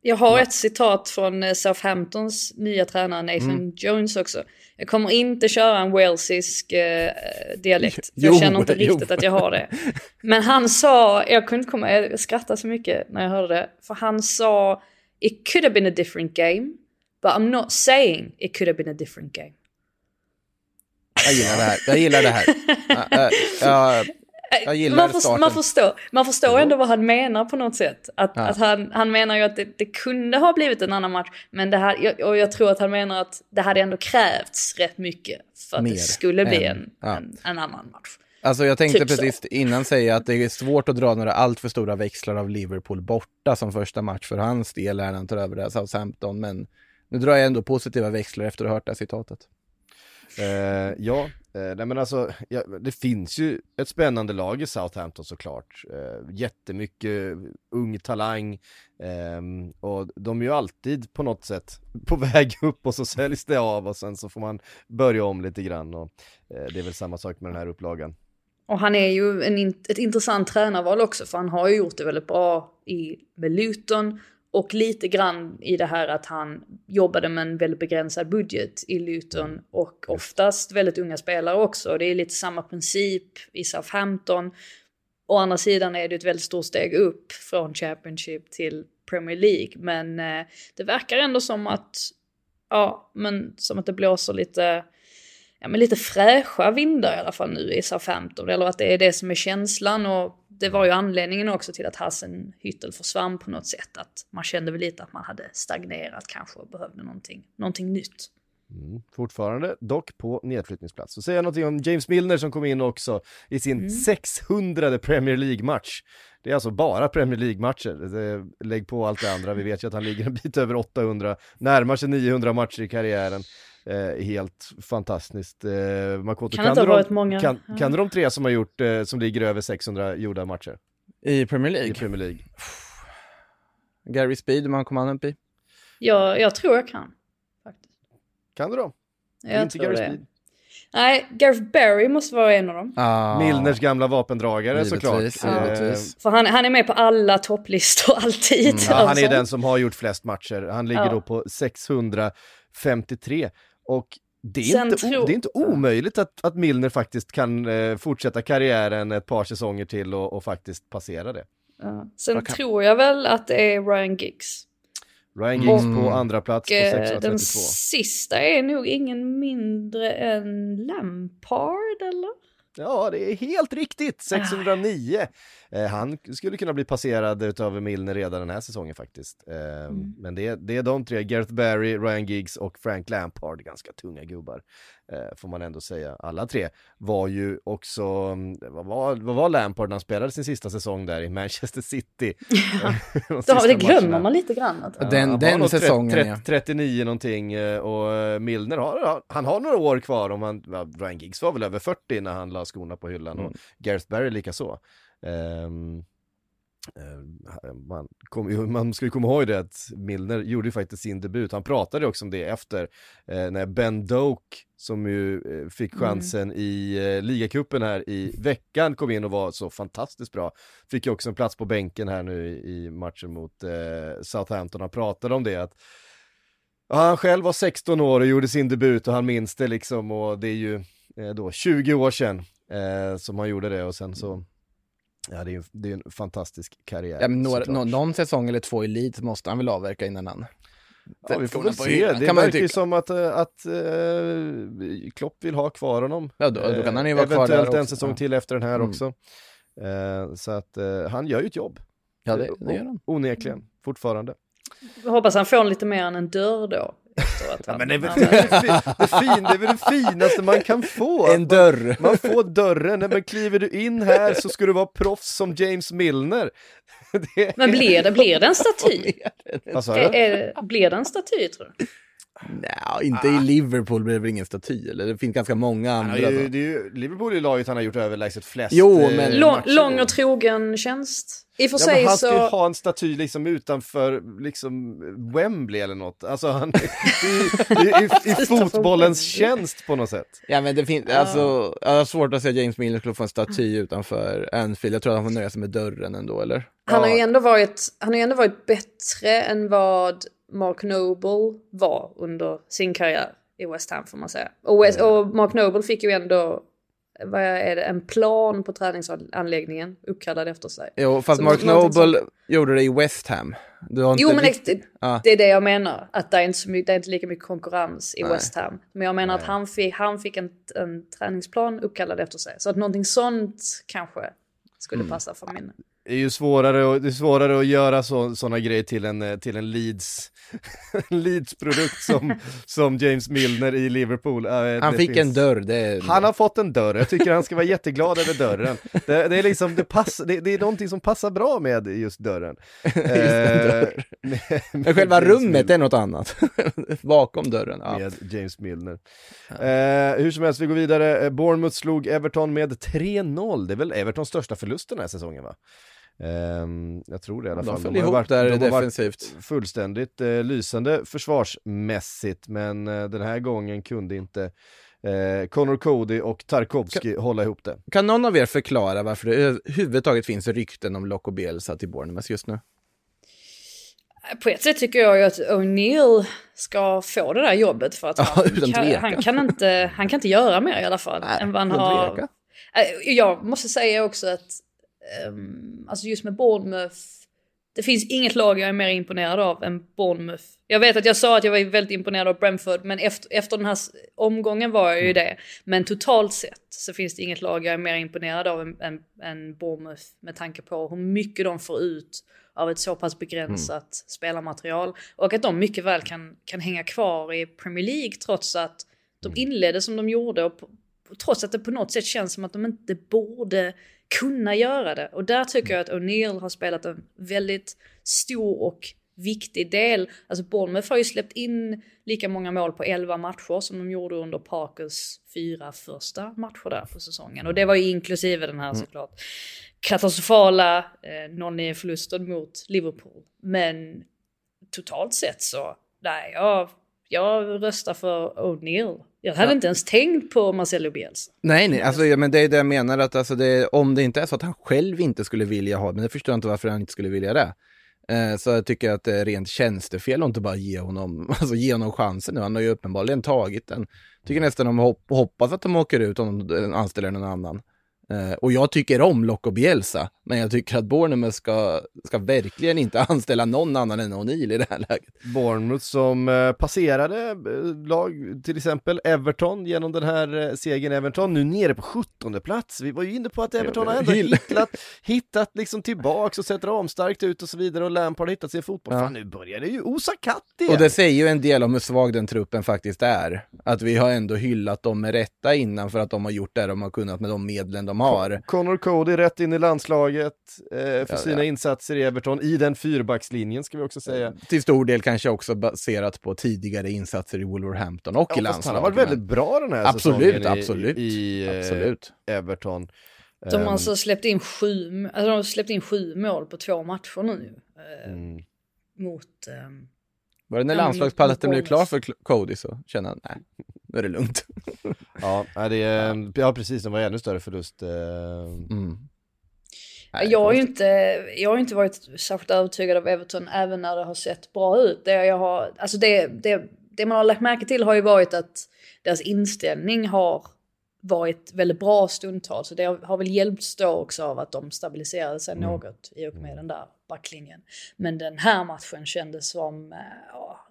Jag har ett citat från eh, Southamptons nya tränare Nathan Mm. Jones också. Jag kommer inte köra en walesisk eh, dialekt. För Jo, jag känner inte jo. riktigt att jag har det. Men han sa, jag kunde inte komma, jag skrattade så mycket när jag hörde det. För han sa, it could have been a different game. But I'm not saying it could have been a different game. Jag gillar det här. Jag gillar det här. Ja, ja, Jag gillar man, starten. man förstår, man förstår ändå vad han menar på något sätt. Att, Ja. att han, han menar ju att det, det kunde ha blivit en annan match. Men det här, jag- och jag tror att han menar att det hade ändå krävts rätt mycket för att Mer det skulle bli en, ja. en, en annan match. Alltså jag tänkte Typ så. precis innan säga att det är svårt att dra några allt för stora växlar av Liverpool borta som första match för hans del när han tar över det här Southampton. Men nu drar jag ändå positiva växlar efter att ha hört det här citatet. Eh, ja, eh, nej men alltså, ja, det finns ju ett spännande lag i Southampton såklart. Eh, jättemycket ung talang eh, och de är ju alltid på något sätt på väg upp och så säljs det av och sen så får man börja om lite grann och eh, det är väl samma sak med den här upplagan. Och han är ju en, ett intressant tränarval också för han har ju gjort det väldigt bra i, med Luton och lite grann i det här att han jobbade med en väldigt begränsad budget i Luton och oftast väldigt unga spelare också. Det är lite samma princip i Southampton. Å andra sidan är det ett väldigt stort steg upp från Championship till Premier League men eh, det verkar ändå som att ja, men som att det blåser lite ja, men lite fräscha vindar i alla fall nu i Southampton. Eller att det är det som är känslan och det var ju anledningen också till att Hassen Hüttel försvann på något sätt. Att man kände väl lite att man hade stagnerat kanske och behövde någonting, någonting nytt. Mm. Fortfarande dock på nedflyttningsplats. Så säger jag någonting om James Milner som kom in också i sin 600 Premier League-match. Det är alltså bara Premier League-matcher. Lägg på allt det andra, vi vet ju att han ligger en bit över 800, närmar sig 900 matcher i karriären. Eh, helt fantastiskt. Eh, Makoto, Kan det inte ha du de- varit många? Kan, Ja. kan de tre som har gjort, eh, som ligger över 600 gjorda matcher I Premier i League? Premier League? Gary Speed, hur många kom han upp i? Jag, jag tror jag kan. Faktiskt. Kan du dem? Jag Inte tror Gary det. Speed. Nej, Gareth Barry måste vara en av dem. Ah, Milners gamla vapendragare såklart. Givetvis, Eh, givetvis. För han, han är med på alla topplistor alltid. Mm, Ja, han är alltså. den som har gjort flest matcher. Han ligger Ja. då på 653 och det är, Sen inte, tror- o- det är inte omöjligt att, att Milner faktiskt kan eh, fortsätta karriären ett par säsonger till och, och faktiskt passera det. Ja. Sen Vad kan- tror jag väl att det är Ryan Giggs. Ryan Giggs Mm. på andra plats på Och, eh, 632. den sista är nog ingen mindre än Lampard eller? Ja, det är helt riktigt. 609. Eh, han skulle kunna bli passerad utav Milner redan den här säsongen faktiskt. Eh, Men det, det är de tre, Gareth Barry, Ryan Giggs och Frank Lampard, ganska tunga gubbar. Eh, får man ändå säga. Alla tre var ju också, mm, vad var, vad var Lampard när han spelade sin sista säsong där i Manchester City? De Då, sista det glömmer matcherna. man lite grann. Att, Ja, Den- säsongen, 30, ja. 39 någonting och Milner har, han har några år kvar om han, ja, Ryan Giggs var väl över 40 när han la skorna på hyllan Mm. och Gareth Barry lika Ehm, eh, man, kom, man ska ju komma ihåg det att Milner gjorde ju faktiskt sin debut, han pratade också om det efter eh, när Ben Doak som ju eh, fick chansen i eh, ligacupen här i veckan kom in och var så fantastiskt bra. Fick ju också en plats på bänken här nu i, i matchen mot eh, Southampton, han pratade om det att ja, han själv var 16 år och gjorde sin debut och han minns det liksom och det är ju eh, då 20 år sedan eh, som han gjorde det och sen så Ja det är ju det är en fantastisk karriär. Ja, men några, nå, någon säsong eller två i Leeds måste han väl avverka innan han... Ja, vi får väl se. Det kan man ju verkar ju tycka. som att, eh, att eh, Klopp vill ha kvar honom. Ja, då, då kan han ju vara kvar där Eventuellt en också. säsong Ja. till efter den här Mm. också. Eh, så att eh, han gör ju ett jobb. Ja, det, det gör han. Onekligen, fortfarande. Jag hoppas han får lite mer än en dörr då. Han, Men det är väl det, det, fin, det är väl det finaste man kan få. En dörr. Man får dörren, Nej, men kliver du in här så ska du vara proffs som James Milner. Det, Men blir det, blir det en staty? vad sa är, du? är, blir det en staty tror du? Nej, inte i Liverpool blir det väl ingen staty, eller det finns ganska många andra. så. det är ju, Liverpool är ju laget han har gjort överlägset flest Jo, eh, men- Lång, lång och trogen tjänst. I och för Ja, sig han ska ju ha en staty liksom utanför liksom Wembley eller något. Alltså han, det är, det är i, i fotbollens tjänst på något sätt. Ja men det finns, alltså, jag har svårt att se att James Milner skulle få en staty utanför Anfield. Jag tror att han får nöja sig med dörren ändå, eller? Han har ju Ja. ändå varit, han har ju ändå varit bättre än vad Mark Noble var under sin karriär i West Ham får man säga. Och, West, och Mark Noble fick ju ändå, vad är det, en plan på träningsanläggningen uppkallad efter sig. Jo, fast Så Mark Noble gjorde det i West Ham. Jo men riktigt- det, Ja. det är det jag menar, att det är inte, så mycket, det är inte lika mycket konkurrens i Nej. West Ham. Men jag menar att han fick, han fick en, en träningsplan uppkallad efter sig. Så att någonting sånt kanske skulle Mm. passa för min. Det är ju svårare, och, det är svårare att göra så, sådana grejer till en, eh, till en Leeds, Leeds-produkt som, som James Milner i Liverpool. Eh, Han fick finns- en dörr, det. Han har fått en dörr, jag tycker han ska vara jätteglad över dörren. Det, det är liksom, det, pass, det, det är någonting som passar bra med just dörren. just dörr. Men själva rummet är något annat. Bakom dörren. Ja. med James Milner. Eh, hur som helst, vi går vidare. Eh, Bournemouth slog Everton med 3-0. Det är väl Evertons största förlust den här säsongen va? Ehm, jag tror det i alla De fall. föll har ihop varit- där de har varit defensivt. fullständigt eh, lysande försvarsmässigt, men eh, den här gången kunde inte eh, Connor Cody och Tarkovsky hålla ihop det. Kan någon av er förklara varför det överhuvudtaget finns rykten om Loco Bielsa till Bournemouth just nu? På ett sätt tycker jag ju att O'Neill ska få det där jobbet för att Ja, han, kan, han, kan inte, han kan inte göra mer i alla fall. Nej, än vad han har. Eh, Jag måste säga också att ehm, alltså just med Bournemouth, det finns inget lag jag är mer imponerad av än Bournemouth. Jag vet att jag sa att jag var väldigt imponerad av Brentford, men efter, efter den här omgången var jag ju det. Men totalt sett så finns det inget lag jag är mer imponerad av än, än, än Bournemouth med tanke på hur mycket de får ut av ett så pass begränsat spelarmaterial. Och att de mycket väl kan, kan hänga kvar i Premier League trots att de inledde som de gjorde och trots att det på något sätt känns som att de inte borde kunna göra det. Och där tycker jag att O'Neill har spelat en väldigt stor och viktig del. Alltså Bournemouth har ju släppt in lika många mål på 11 matcher som de gjorde under Parkers fyra första matcher där på säsongen. Och det var ju inklusive den här såklart katastrofala eh, 0-9 förlusten mot Liverpool. Men totalt sett så, nej, jag, jag röstar för O'Neill. Jag hade inte ens tänkt på Marcelo Bielsa. Nej, nej, alltså, ja, men det är det jag menar att alltså, det, om det inte är så att han själv inte skulle vilja ha, men det förstår jag inte varför han inte skulle vilja det. Eh, så jag tycker att det är rent tjänstefel att inte bara ge honom, alltså, ge honom chansen nu. Han har ju uppenbarligen tagit den. Tycker nästan de hopp, hoppas att de åker ut om de anställer någon annan. Eh, och jag tycker om Loco Bielsa, men jag tycker att Bournemouth ska, ska verkligen inte anställa någon annan än O'Neill i det här läget. Bournemouth som eh, passerade eh, lag, till exempel Everton genom den här segern. Everton nu nere på 17 plats. Vi var ju inne på att Everton har ändå hittat, hittat liksom tillbaks och sett ramstarkt ut och så vidare och Lampard har hittat sin fotboll. Ja. Fan nu börjar det ju osa katt igen. Och det säger ju en del om hur svag den truppen faktiskt är. Att vi har ändå hyllat dem med rätta innan för att de har gjort det de har kunnat med de medlen de har. Connor Cody rätt in i landslaget eh, för Ja, sina ja. insatser i Everton i den fyrbackslinjen ska vi också säga. Till stor del kanske också baserat på tidigare insatser i Wolverhampton och i Ja, han landslaget. har varit väldigt bra den här Absolut, säsongen i, absolut, i eh, Absolut. Everton. De Ehm, har alltså släppt in sju, alltså de har släppt in sju mål på två matcher nu. Eh, mm. Mot... ehm, Var det när landslagspaletten blev klar för Cody så kände han, nej, nu är det lugnt. Ja, det är, ja precis, det var ännu större förlust. eh, Mm. Nej, jag har ju inte, jag har ju inte varit särskilt övertygad av Everton även när det har sett bra ut. Det, jag har, alltså det, det, det man har lagt märke till har ju varit att deras inställning har varit väldigt bra stundtals. Så det har, väl hjälpts då också av att de stabiliserade sig Mm. något i och med den där backlinjen. Men den här matchen kändes som eh, ja,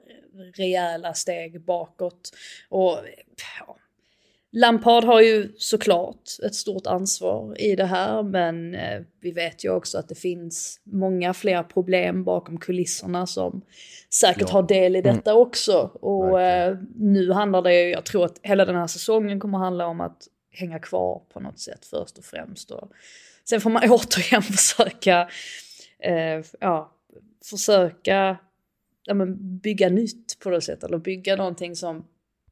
rejäla steg bakåt. Och ja, Lampard har ju såklart ett stort ansvar i det här men eh, vi vet ju också att det finns många fler problem bakom kulisserna som säkert Ja. har del i detta också. Och Verkligen. eh, nu handlar det ju, jag tror att hela den här säsongen kommer handla om att hänga kvar på något sätt först och främst. Och sen får man återigen försöka, eh, ja, försöka ja, men bygga nytt på något sätt eller bygga någonting som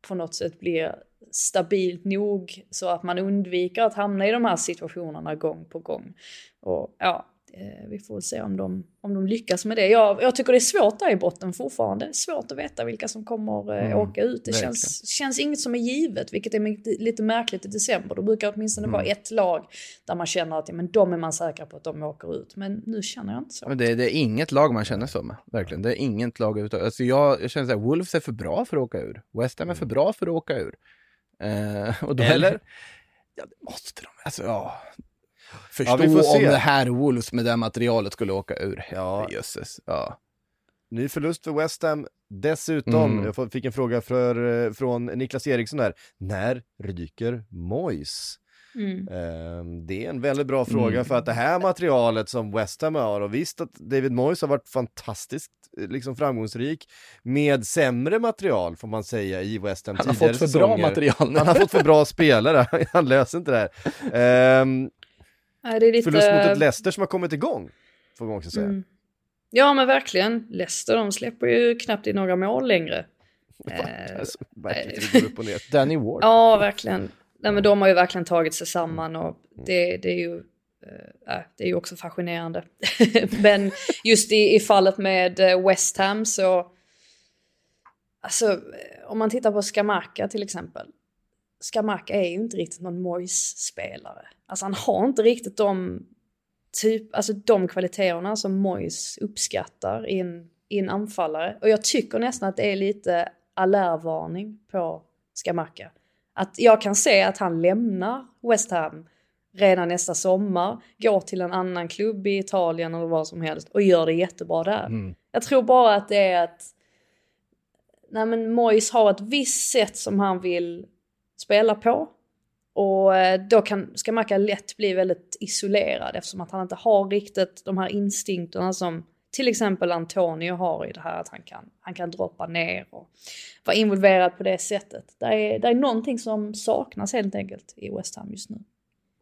på något sätt blir stabilt nog så att man undviker att hamna i de här situationerna gång på gång. Och ja, eh, vi får se om de, om de lyckas med det. Jag, jag tycker det är svårt där i botten fortfarande. Det är svårt att veta vilka som kommer eh, Mm, åka ut. Det verkligen. känns, känns inget som är givet, vilket är lite märkligt i december. Då brukar det åtminstone vara ett lag där man känner att ja, men de är man säker på att de åker ut. Men nu känner jag inte så. Men det, det är inget lag man känner så med, verkligen. Det är inget lag överhuvudtaget. Alltså jag, jag känner här, Wolves är för bra för att åka ur. West Ham är för bra för att åka ur. Eh, och då är Eller? det- Ja, det måste de. Alltså, ja. Förstå vi får om det här Wolves med det här materialet skulle åka ur. Ja. Jösses. Ja. Ny förlust för West Ham. Dessutom, Mm. jag fick en fråga för, eh, från Niklas Eriksson här. När ryker Moyes? Mm. Ehm, Det är en väldigt bra fråga Mm. för att det här materialet som West Ham har och visst att David Moyes har varit fantastiskt eh, liksom framgångsrik med sämre material får man säga i West Ham Han har tidigare fått för bra säsonger. material nu. Han har fått för bra spelare, han löser inte det här. Ehm, Nej, det är lite... förlust mot ett Leicester som har kommit igång, får man också säga. Mm. Ja men verkligen. Leicester de släpper ju knappt in några mål längre. Eh, Alltså. Danny Ward. ja verkligen. Nej men de har ju verkligen tagit sig samman och det, det är ju Eh, äh, det är ju också fascinerande. men just i, i fallet med eh, West Ham så alltså eh, om man tittar på Skamaka till exempel. Skamaka är ju inte riktigt någon Moyes-spelare. Alltså han har inte riktigt de typ, alltså de kvaliteterna som Moyes uppskattar i en, i en anfallare. Och jag tycker nästan att det är lite alarmvarning på Skamaka. Att jag kan se att han lämnar West Ham redan nästa sommar, går till en annan klubb i Italien eller vad som helst och gör det jättebra där. Mm. Jag tror bara att det är att nej men Moyes har ett visst sätt som han vill spela på. Och eh, då kan Skamaka lätt bli väldigt isolerad eftersom att han inte har riktigt de här instinkterna som till exempel Antonio har i det här att han kan, han kan droppa ner och vara involverad på det sättet. Det är, det är någonting som saknas helt enkelt i West Ham just nu.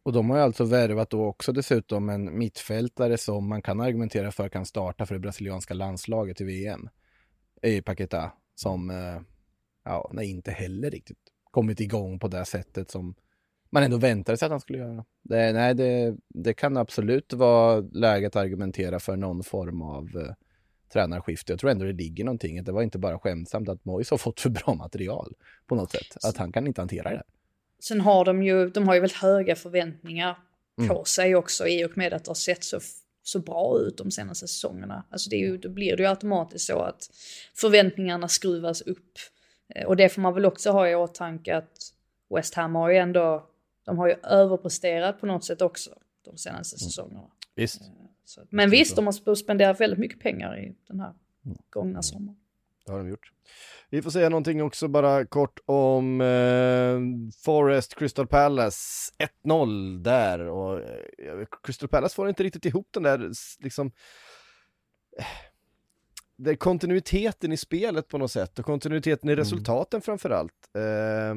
Och de har ju alltså värvat då också dessutom en mittfältare som man kan argumentera för kan starta för det brasilianska landslaget i VM. I Paqueta, Som, eh, ja, nej, inte heller riktigt kommit igång på det sättet som man ändå väntade sig att han skulle göra. Det, nej, det, det kan absolut vara läget att argumentera för någon form av eh, tränarskifte. Jag tror ändå det ligger någonting. Det var inte bara skämtsamt att Moise har fått för bra material på något sätt. Att han kan inte hantera det. Sen har de ju, de har ju väldigt höga förväntningar på Mm. sig också i och med att det har sett så, så bra ut de senaste säsongerna. Alltså det är ju, då blir det ju automatiskt så att förväntningarna skruvas upp. Eh, Och det får man väl också ha i åtanke att West Ham har ju ändå, de har ju överpresterat på något sätt också de senaste Mm. säsongerna. Visst. Så, men visst, de har spenderat väldigt mycket pengar i den här gångna sommaren. Det har de gjort. Vi får säga någonting också bara kort om eh, Forest Crystal Palace 1-0 där och eh, Crystal Palace får inte riktigt ihop den där liksom eh, det kontinuiteten i spelet på något sätt och kontinuiteten i resultaten framförallt. Eh,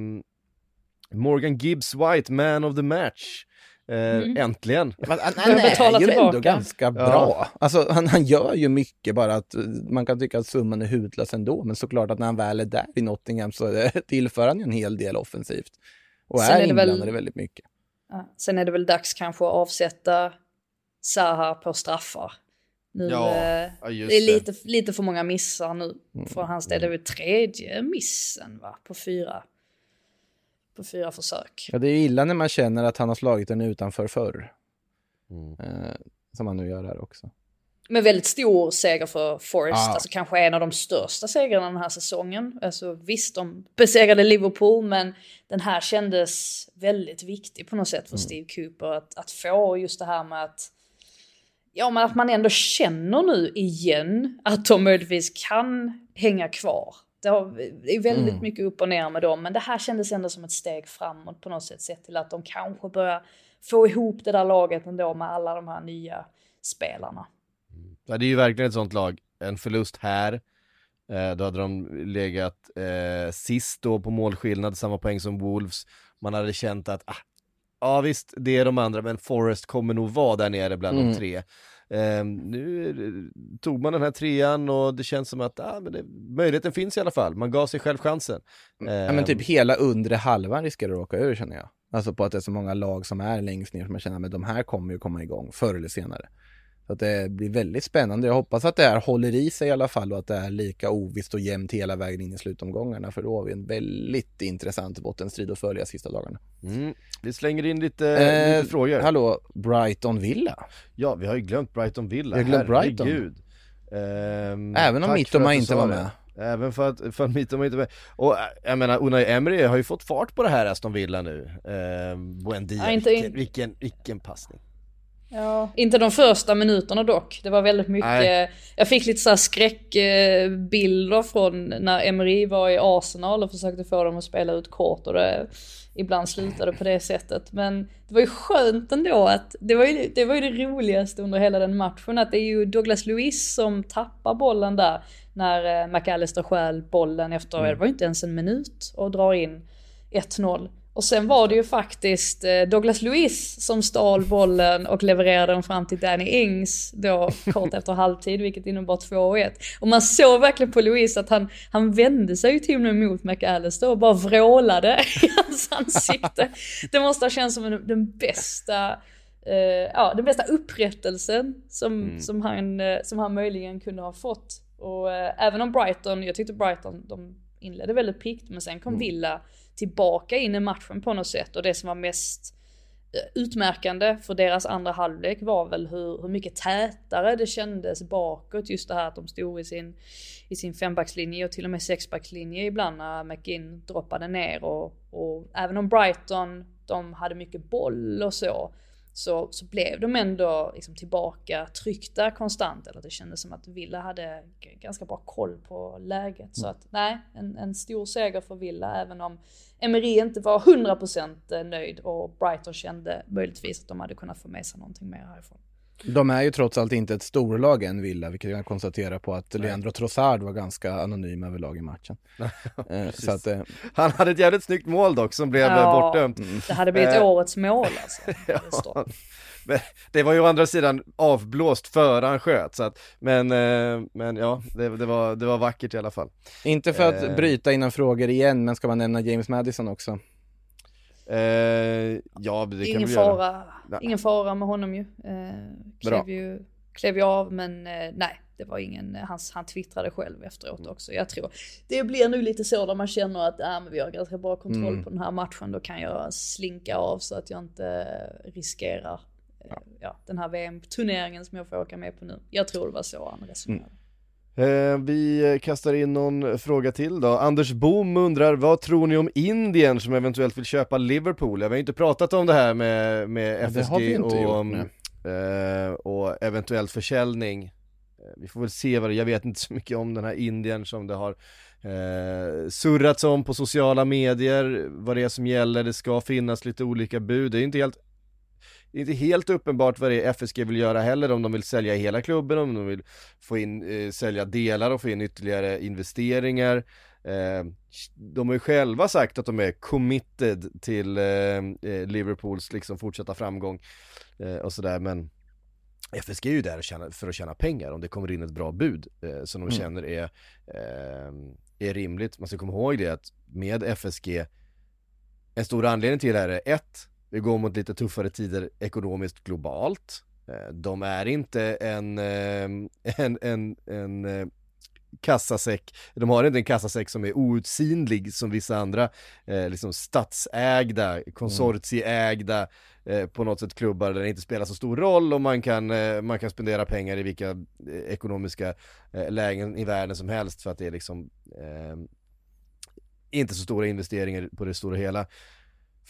Morgan Gibbs White, man of the match. Eh, Äntligen! Men Han, han är ju tillbaka. ändå ganska bra. Alltså, han, han gör ju mycket bara att eh, man kan tycka att summan är hutlös ändå. Men såklart att när han väl är där i Nottingham så eh, tillför han ju en hel del offensivt. Och Sen är är det väl- inblandad i väldigt mycket. Ja, sen är det väl dags kanske att avsätta Zaha på straffar. Nu, Ja, ja, just det är det. lite, lite för många missar nu. Mm. Från hans del det är väl tredje missen va? På fyra, på fyra försök. Ja, det är ju illa när man känner att han har slagit den utanför förr. Mm. Eh, som han nu gör här också. Men väldigt stor seger för Forest, Ja. alltså kanske en av de största segrarna den här säsongen. Alltså visst, de besegrade Liverpool, men den här kändes väldigt viktig på något sätt för Steve Cooper. Att, att få just det här med att, ja men att man ändå känner nu igen att de möjligtvis kan hänga kvar. Det, är väldigt mycket upp och ner med dem, men det här kändes ändå som ett steg framåt på något sätt, sett till att de kanske börjar få ihop det där laget ändå med alla de här nya spelarna. Ja, det är ju verkligen ett sånt lag. En förlust här, eh, då hade de legat eh, sist då på målskillnad, samma poäng som Wolves. Man hade känt att, ah, ja visst, det är de andra, men Forest kommer nog vara där nere bland de Mm. tre. Eh, nu tog man den här trean och det känns som att, ah, men det, möjligheten finns i alla fall. Man gav sig själv chansen. Ja, Eh, men typ hela undre halvan riskerar att åka ur känner jag. Alltså på att det är så många lag som är längst ner som jag känner att de här kommer ju komma igång förr eller senare. Så att det blir väldigt spännande. Jag hoppas att det här håller i sig i alla fall och att det är lika ovisst och jämnt hela vägen in i slutomgångarna för då har vi en väldigt intressant bottenstrid att följa sista dagarna. Mm. Vi slänger in lite, Eh, lite frågor. Hallå, Brighton Villa. Ja, vi har ju glömt Brighton Villa. Vi har glömt Brighton. Herregud. Ehm, Även om Mittoma inte var med. Även för att, för att Mittoma inte var med. Och jag menar, Unai Emery har ju fått fart på det här Aston Villa nu. Ehm, Buendia, Ja, inte vilken, vilken, vilken passning. Ja, inte de första minuterna dock. Det var väldigt mycket, Nej. jag fick lite så här skräckbilder från när Emery var i Arsenal och försökte få dem att spela ut kort och det ibland slutade på det sättet. Men det var ju skönt ändå att, det var ju det, var ju det roligaste under hela den matchen, att det är ju Douglas Luiz som tappar bollen där när eh, McAllister stjäl bollen efter, det var ju inte ens en minut och drar in 1-0. Och sen var det ju faktiskt eh, Douglas Luiz som stal bollen och levererade den fram till Danny Ings då kort efter halvtid, vilket innebar 2-1. Och man såg verkligen på Luiz att han, han vände sig ju till och med mot McAllister och bara vrålade i hans ansikte. Det måste ha känts som den, den bästa eh, ja, den bästa upprättelsen som, som, han, eh, som han möjligen kunde ha fått. Och eh, även om Brighton, jag tyckte Brighton, de inledde väldigt piggt men sen kom Villa tillbaka in i matchen på något sätt och det som var mest eh, utmärkande för deras andra halvlek var väl hur, hur mycket tätare det kändes bakåt. Just det här att de stod i sin, i sin fembackslinje och till och med sexbackslinje ibland när McGinn droppade ner. Och, och även om Brighton, de hade mycket boll och så, så, så blev de ändå liksom tillbaka tryckta konstant. Eller det kändes som att Villa hade ganska bra koll på läget. Så att nej, en, en stor seger för Villa även om Emery inte var 100% nöjd och Brighton kände möjligtvis att de hade kunnat få med sig någonting mer härifrån. De är ju trots allt inte ett storlag än Villa, vilket jag kan konstatera på att Leandro Trossard var ganska anonym överlag i matchen. Eh, så att, eh, Han hade ett jävligt snyggt mål dock som blev Ja. ja. bortdömt. Det hade blivit Eh. årets mål alltså. hade det var ju å andra sidan avblåst före han sköt, så att, men, eh, men ja, det, det, var, det var vackert i alla fall. inte för att Eh. bryta innan frågor igen, men ska man nämna James Madison också? Eh, ja, det kan ingen, vi göra. fara, Nej. ingen fara med honom ju. Eh, klev, ju klev ju av men eh, nej, det var ingen, han, han twittrade själv efteråt också. Jag tror det blir nu lite så när man känner att ah, men vi har ganska bra kontroll Mm. på den här matchen. Då kan jag slinka av så att jag inte riskerar eh, ja. den här VM-turneringen som jag får åka med på nu. Jag tror det var så han resonerade. Eh, vi kastar in någon fråga till då. Anders Bom undrar, vad tror ni om Indien som eventuellt vill köpa Liverpool? Jag har inte pratat om det här med, med FSG och, gjort, eh, och eventuellt försäljning. Eh, Vi får väl se vad det, jag vet inte så mycket om den här Indien som det har eh, surrats om på sociala medier, vad det är som gäller, det ska finnas lite olika bud, det är inte helt det är inte helt uppenbart vad det är FSG vill göra heller, om de vill sälja hela klubben, om de vill få in, eh, sälja delar och få in ytterligare investeringar. Eh, de har ju själva sagt att de är committed till eh, eh, Liverpools liksom fortsatta framgång eh, och sådär, men FSG är ju där för att tjäna pengar om det kommer in ett bra bud eh, som de Mm. känner är, eh, är rimligt. Man ska komma ihåg det att med FSG, en stor anledning till det här är ett, vi går mot lite tuffare tider ekonomiskt globalt. Eh, De är inte en, eh, en, en, en eh, kassasäck, de har inte en kassasäck som är outsinlig som vissa andra eh, liksom statsägda, konsortieägda eh, på något sätt klubbar där det inte spelar så stor roll och man kan, eh, man kan spendera pengar i vilka ekonomiska lägen i världen som helst för att det är liksom inte så stora investeringar på det stora hela.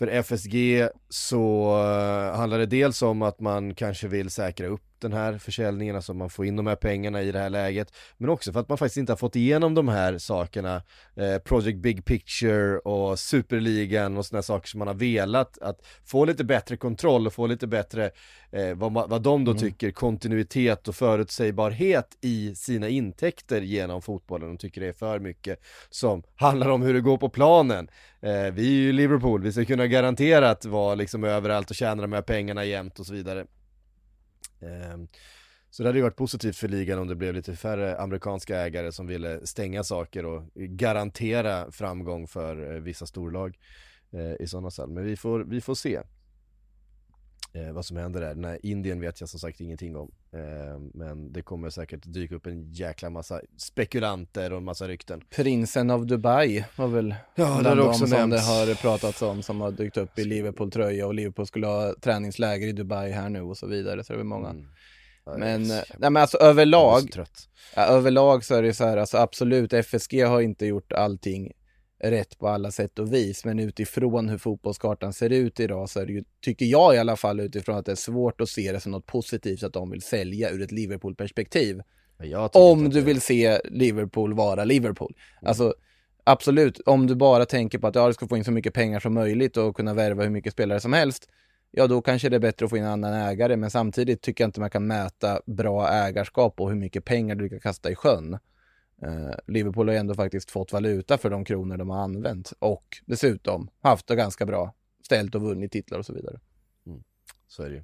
För FSG så eh, handlar det dels om att man kanske vill säkra upp den här försäljningen, alltså man får in de här pengarna i det här läget. Men också för att man faktiskt inte har fått igenom de här sakerna, eh, Project Big Picture och Superligan och sådana saker som man har velat, att få lite bättre kontroll och få lite bättre, eh, vad, vad de då tycker, kontinuitet och förutsägbarhet i sina intäkter genom fotbollen. De tycker det är för mycket som handlar om hur det går på planen. Eh, vi är ju Liverpool, vi ska kunna garanterat vara liksom överallt och tjäna de här pengarna jämt och så vidare. Ehm, så det hade ju varit positivt för ligan om det blev lite färre amerikanska ägare som ville stänga saker och garantera framgång för eh, vissa storlag eh, i sådana fall. Men vi får, vi får se eh, vad som händer där. Här Indien vet jag som sagt ingenting om. Eh, men det kommer säkert dyka upp en jäkla massa spekulanter och en massa rykten. Prinsen av Dubai var väl Ja, det har de också som nämnts. det har pratats om som har dykt upp i Liverpool-tröja och Liverpool skulle ha träningsläger i Dubai här nu och så vidare. Så det är väl många. Mm. Men, nej men alltså så överlag, trött. ja, överlag så är det så här, alltså absolut, FSG har inte gjort allting rätt på alla sätt och vis, men utifrån hur fotbollskartan ser ut idag så är det ju, tycker jag i alla fall utifrån att det är svårt att se det som något positivt att de vill sälja ur ett Liverpool-perspektiv. Om du det- vill se Liverpool vara Liverpool. Mm. Alltså absolut, om du bara tänker på att ja, du ska få in så mycket pengar som möjligt och kunna värva hur mycket spelare som helst, ja då kanske det är bättre att få in en annan ägare, men samtidigt tycker jag inte man kan mäta bra ägarskap och hur mycket pengar du kan kasta i sjön. Eh, Liverpool har ju ändå faktiskt fått valuta för de kronor de har använt och dessutom haft det ganska bra ställt och vunnit titlar och så vidare. Mm. Så är det ju.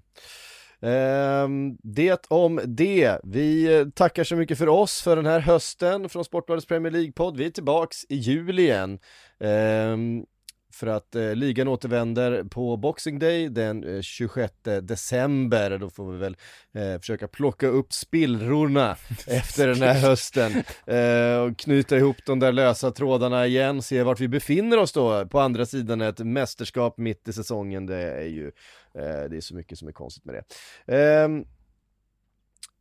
Ehm, det om det. Vi eh, tackar så mycket för oss för den här hösten från Sportbladets Premier League-podd. Vi är tillbaks i juli igen. Ehm, för att eh, ligan återvänder på Boxing Day den eh, 26 december. Då får vi väl eh, försöka plocka upp spillrorna efter den här hösten eh, och knyta ihop de där lösa trådarna igen, se vart vi befinner oss då på andra sidan ett mästerskap mitt i säsongen. Det är ju Eh, det är så mycket som är konstigt med det.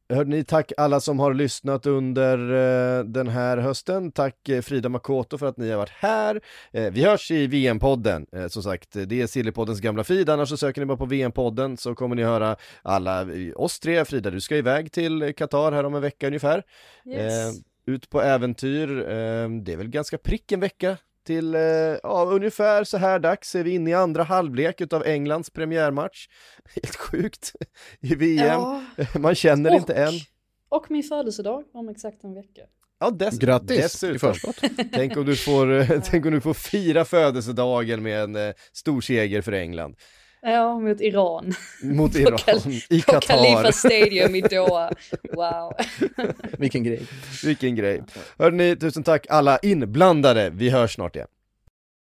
Hörde ni, tack alla som har lyssnat under eh, den här hösten. Tack eh, Frida Makoto för att ni har varit här. Eh, vi hörs i VM-podden. Eh, som sagt, det är Sillypoddens gamla feed. Annars så söker ni bara på VM-podden så kommer ni höra alla eh, oss tre. Frida, du ska iväg till Qatar här om en vecka ungefär. Yes. Eh, ut på äventyr. Det är väl ganska prick en vecka till, eh, ja ungefär så här dags är vi inne i andra halvlek utav Englands premiärmatch. Helt sjukt i VM. Ja, Man känner och, inte än. och min födelsedag om exakt en vecka. Ja, dess, Grattis i dessutom. förskott. Tänk om du får, eh, tänk om du får fira födelsedagen med en eh, stor seger för England. Ja, mot Iran. Mot Iran i På Khalifa Qatar. Stadium i Doha. Wow. Vilken grej. Vilken grej. Hörrni, tusen tack alla inblandade. Vi hörs snart igen.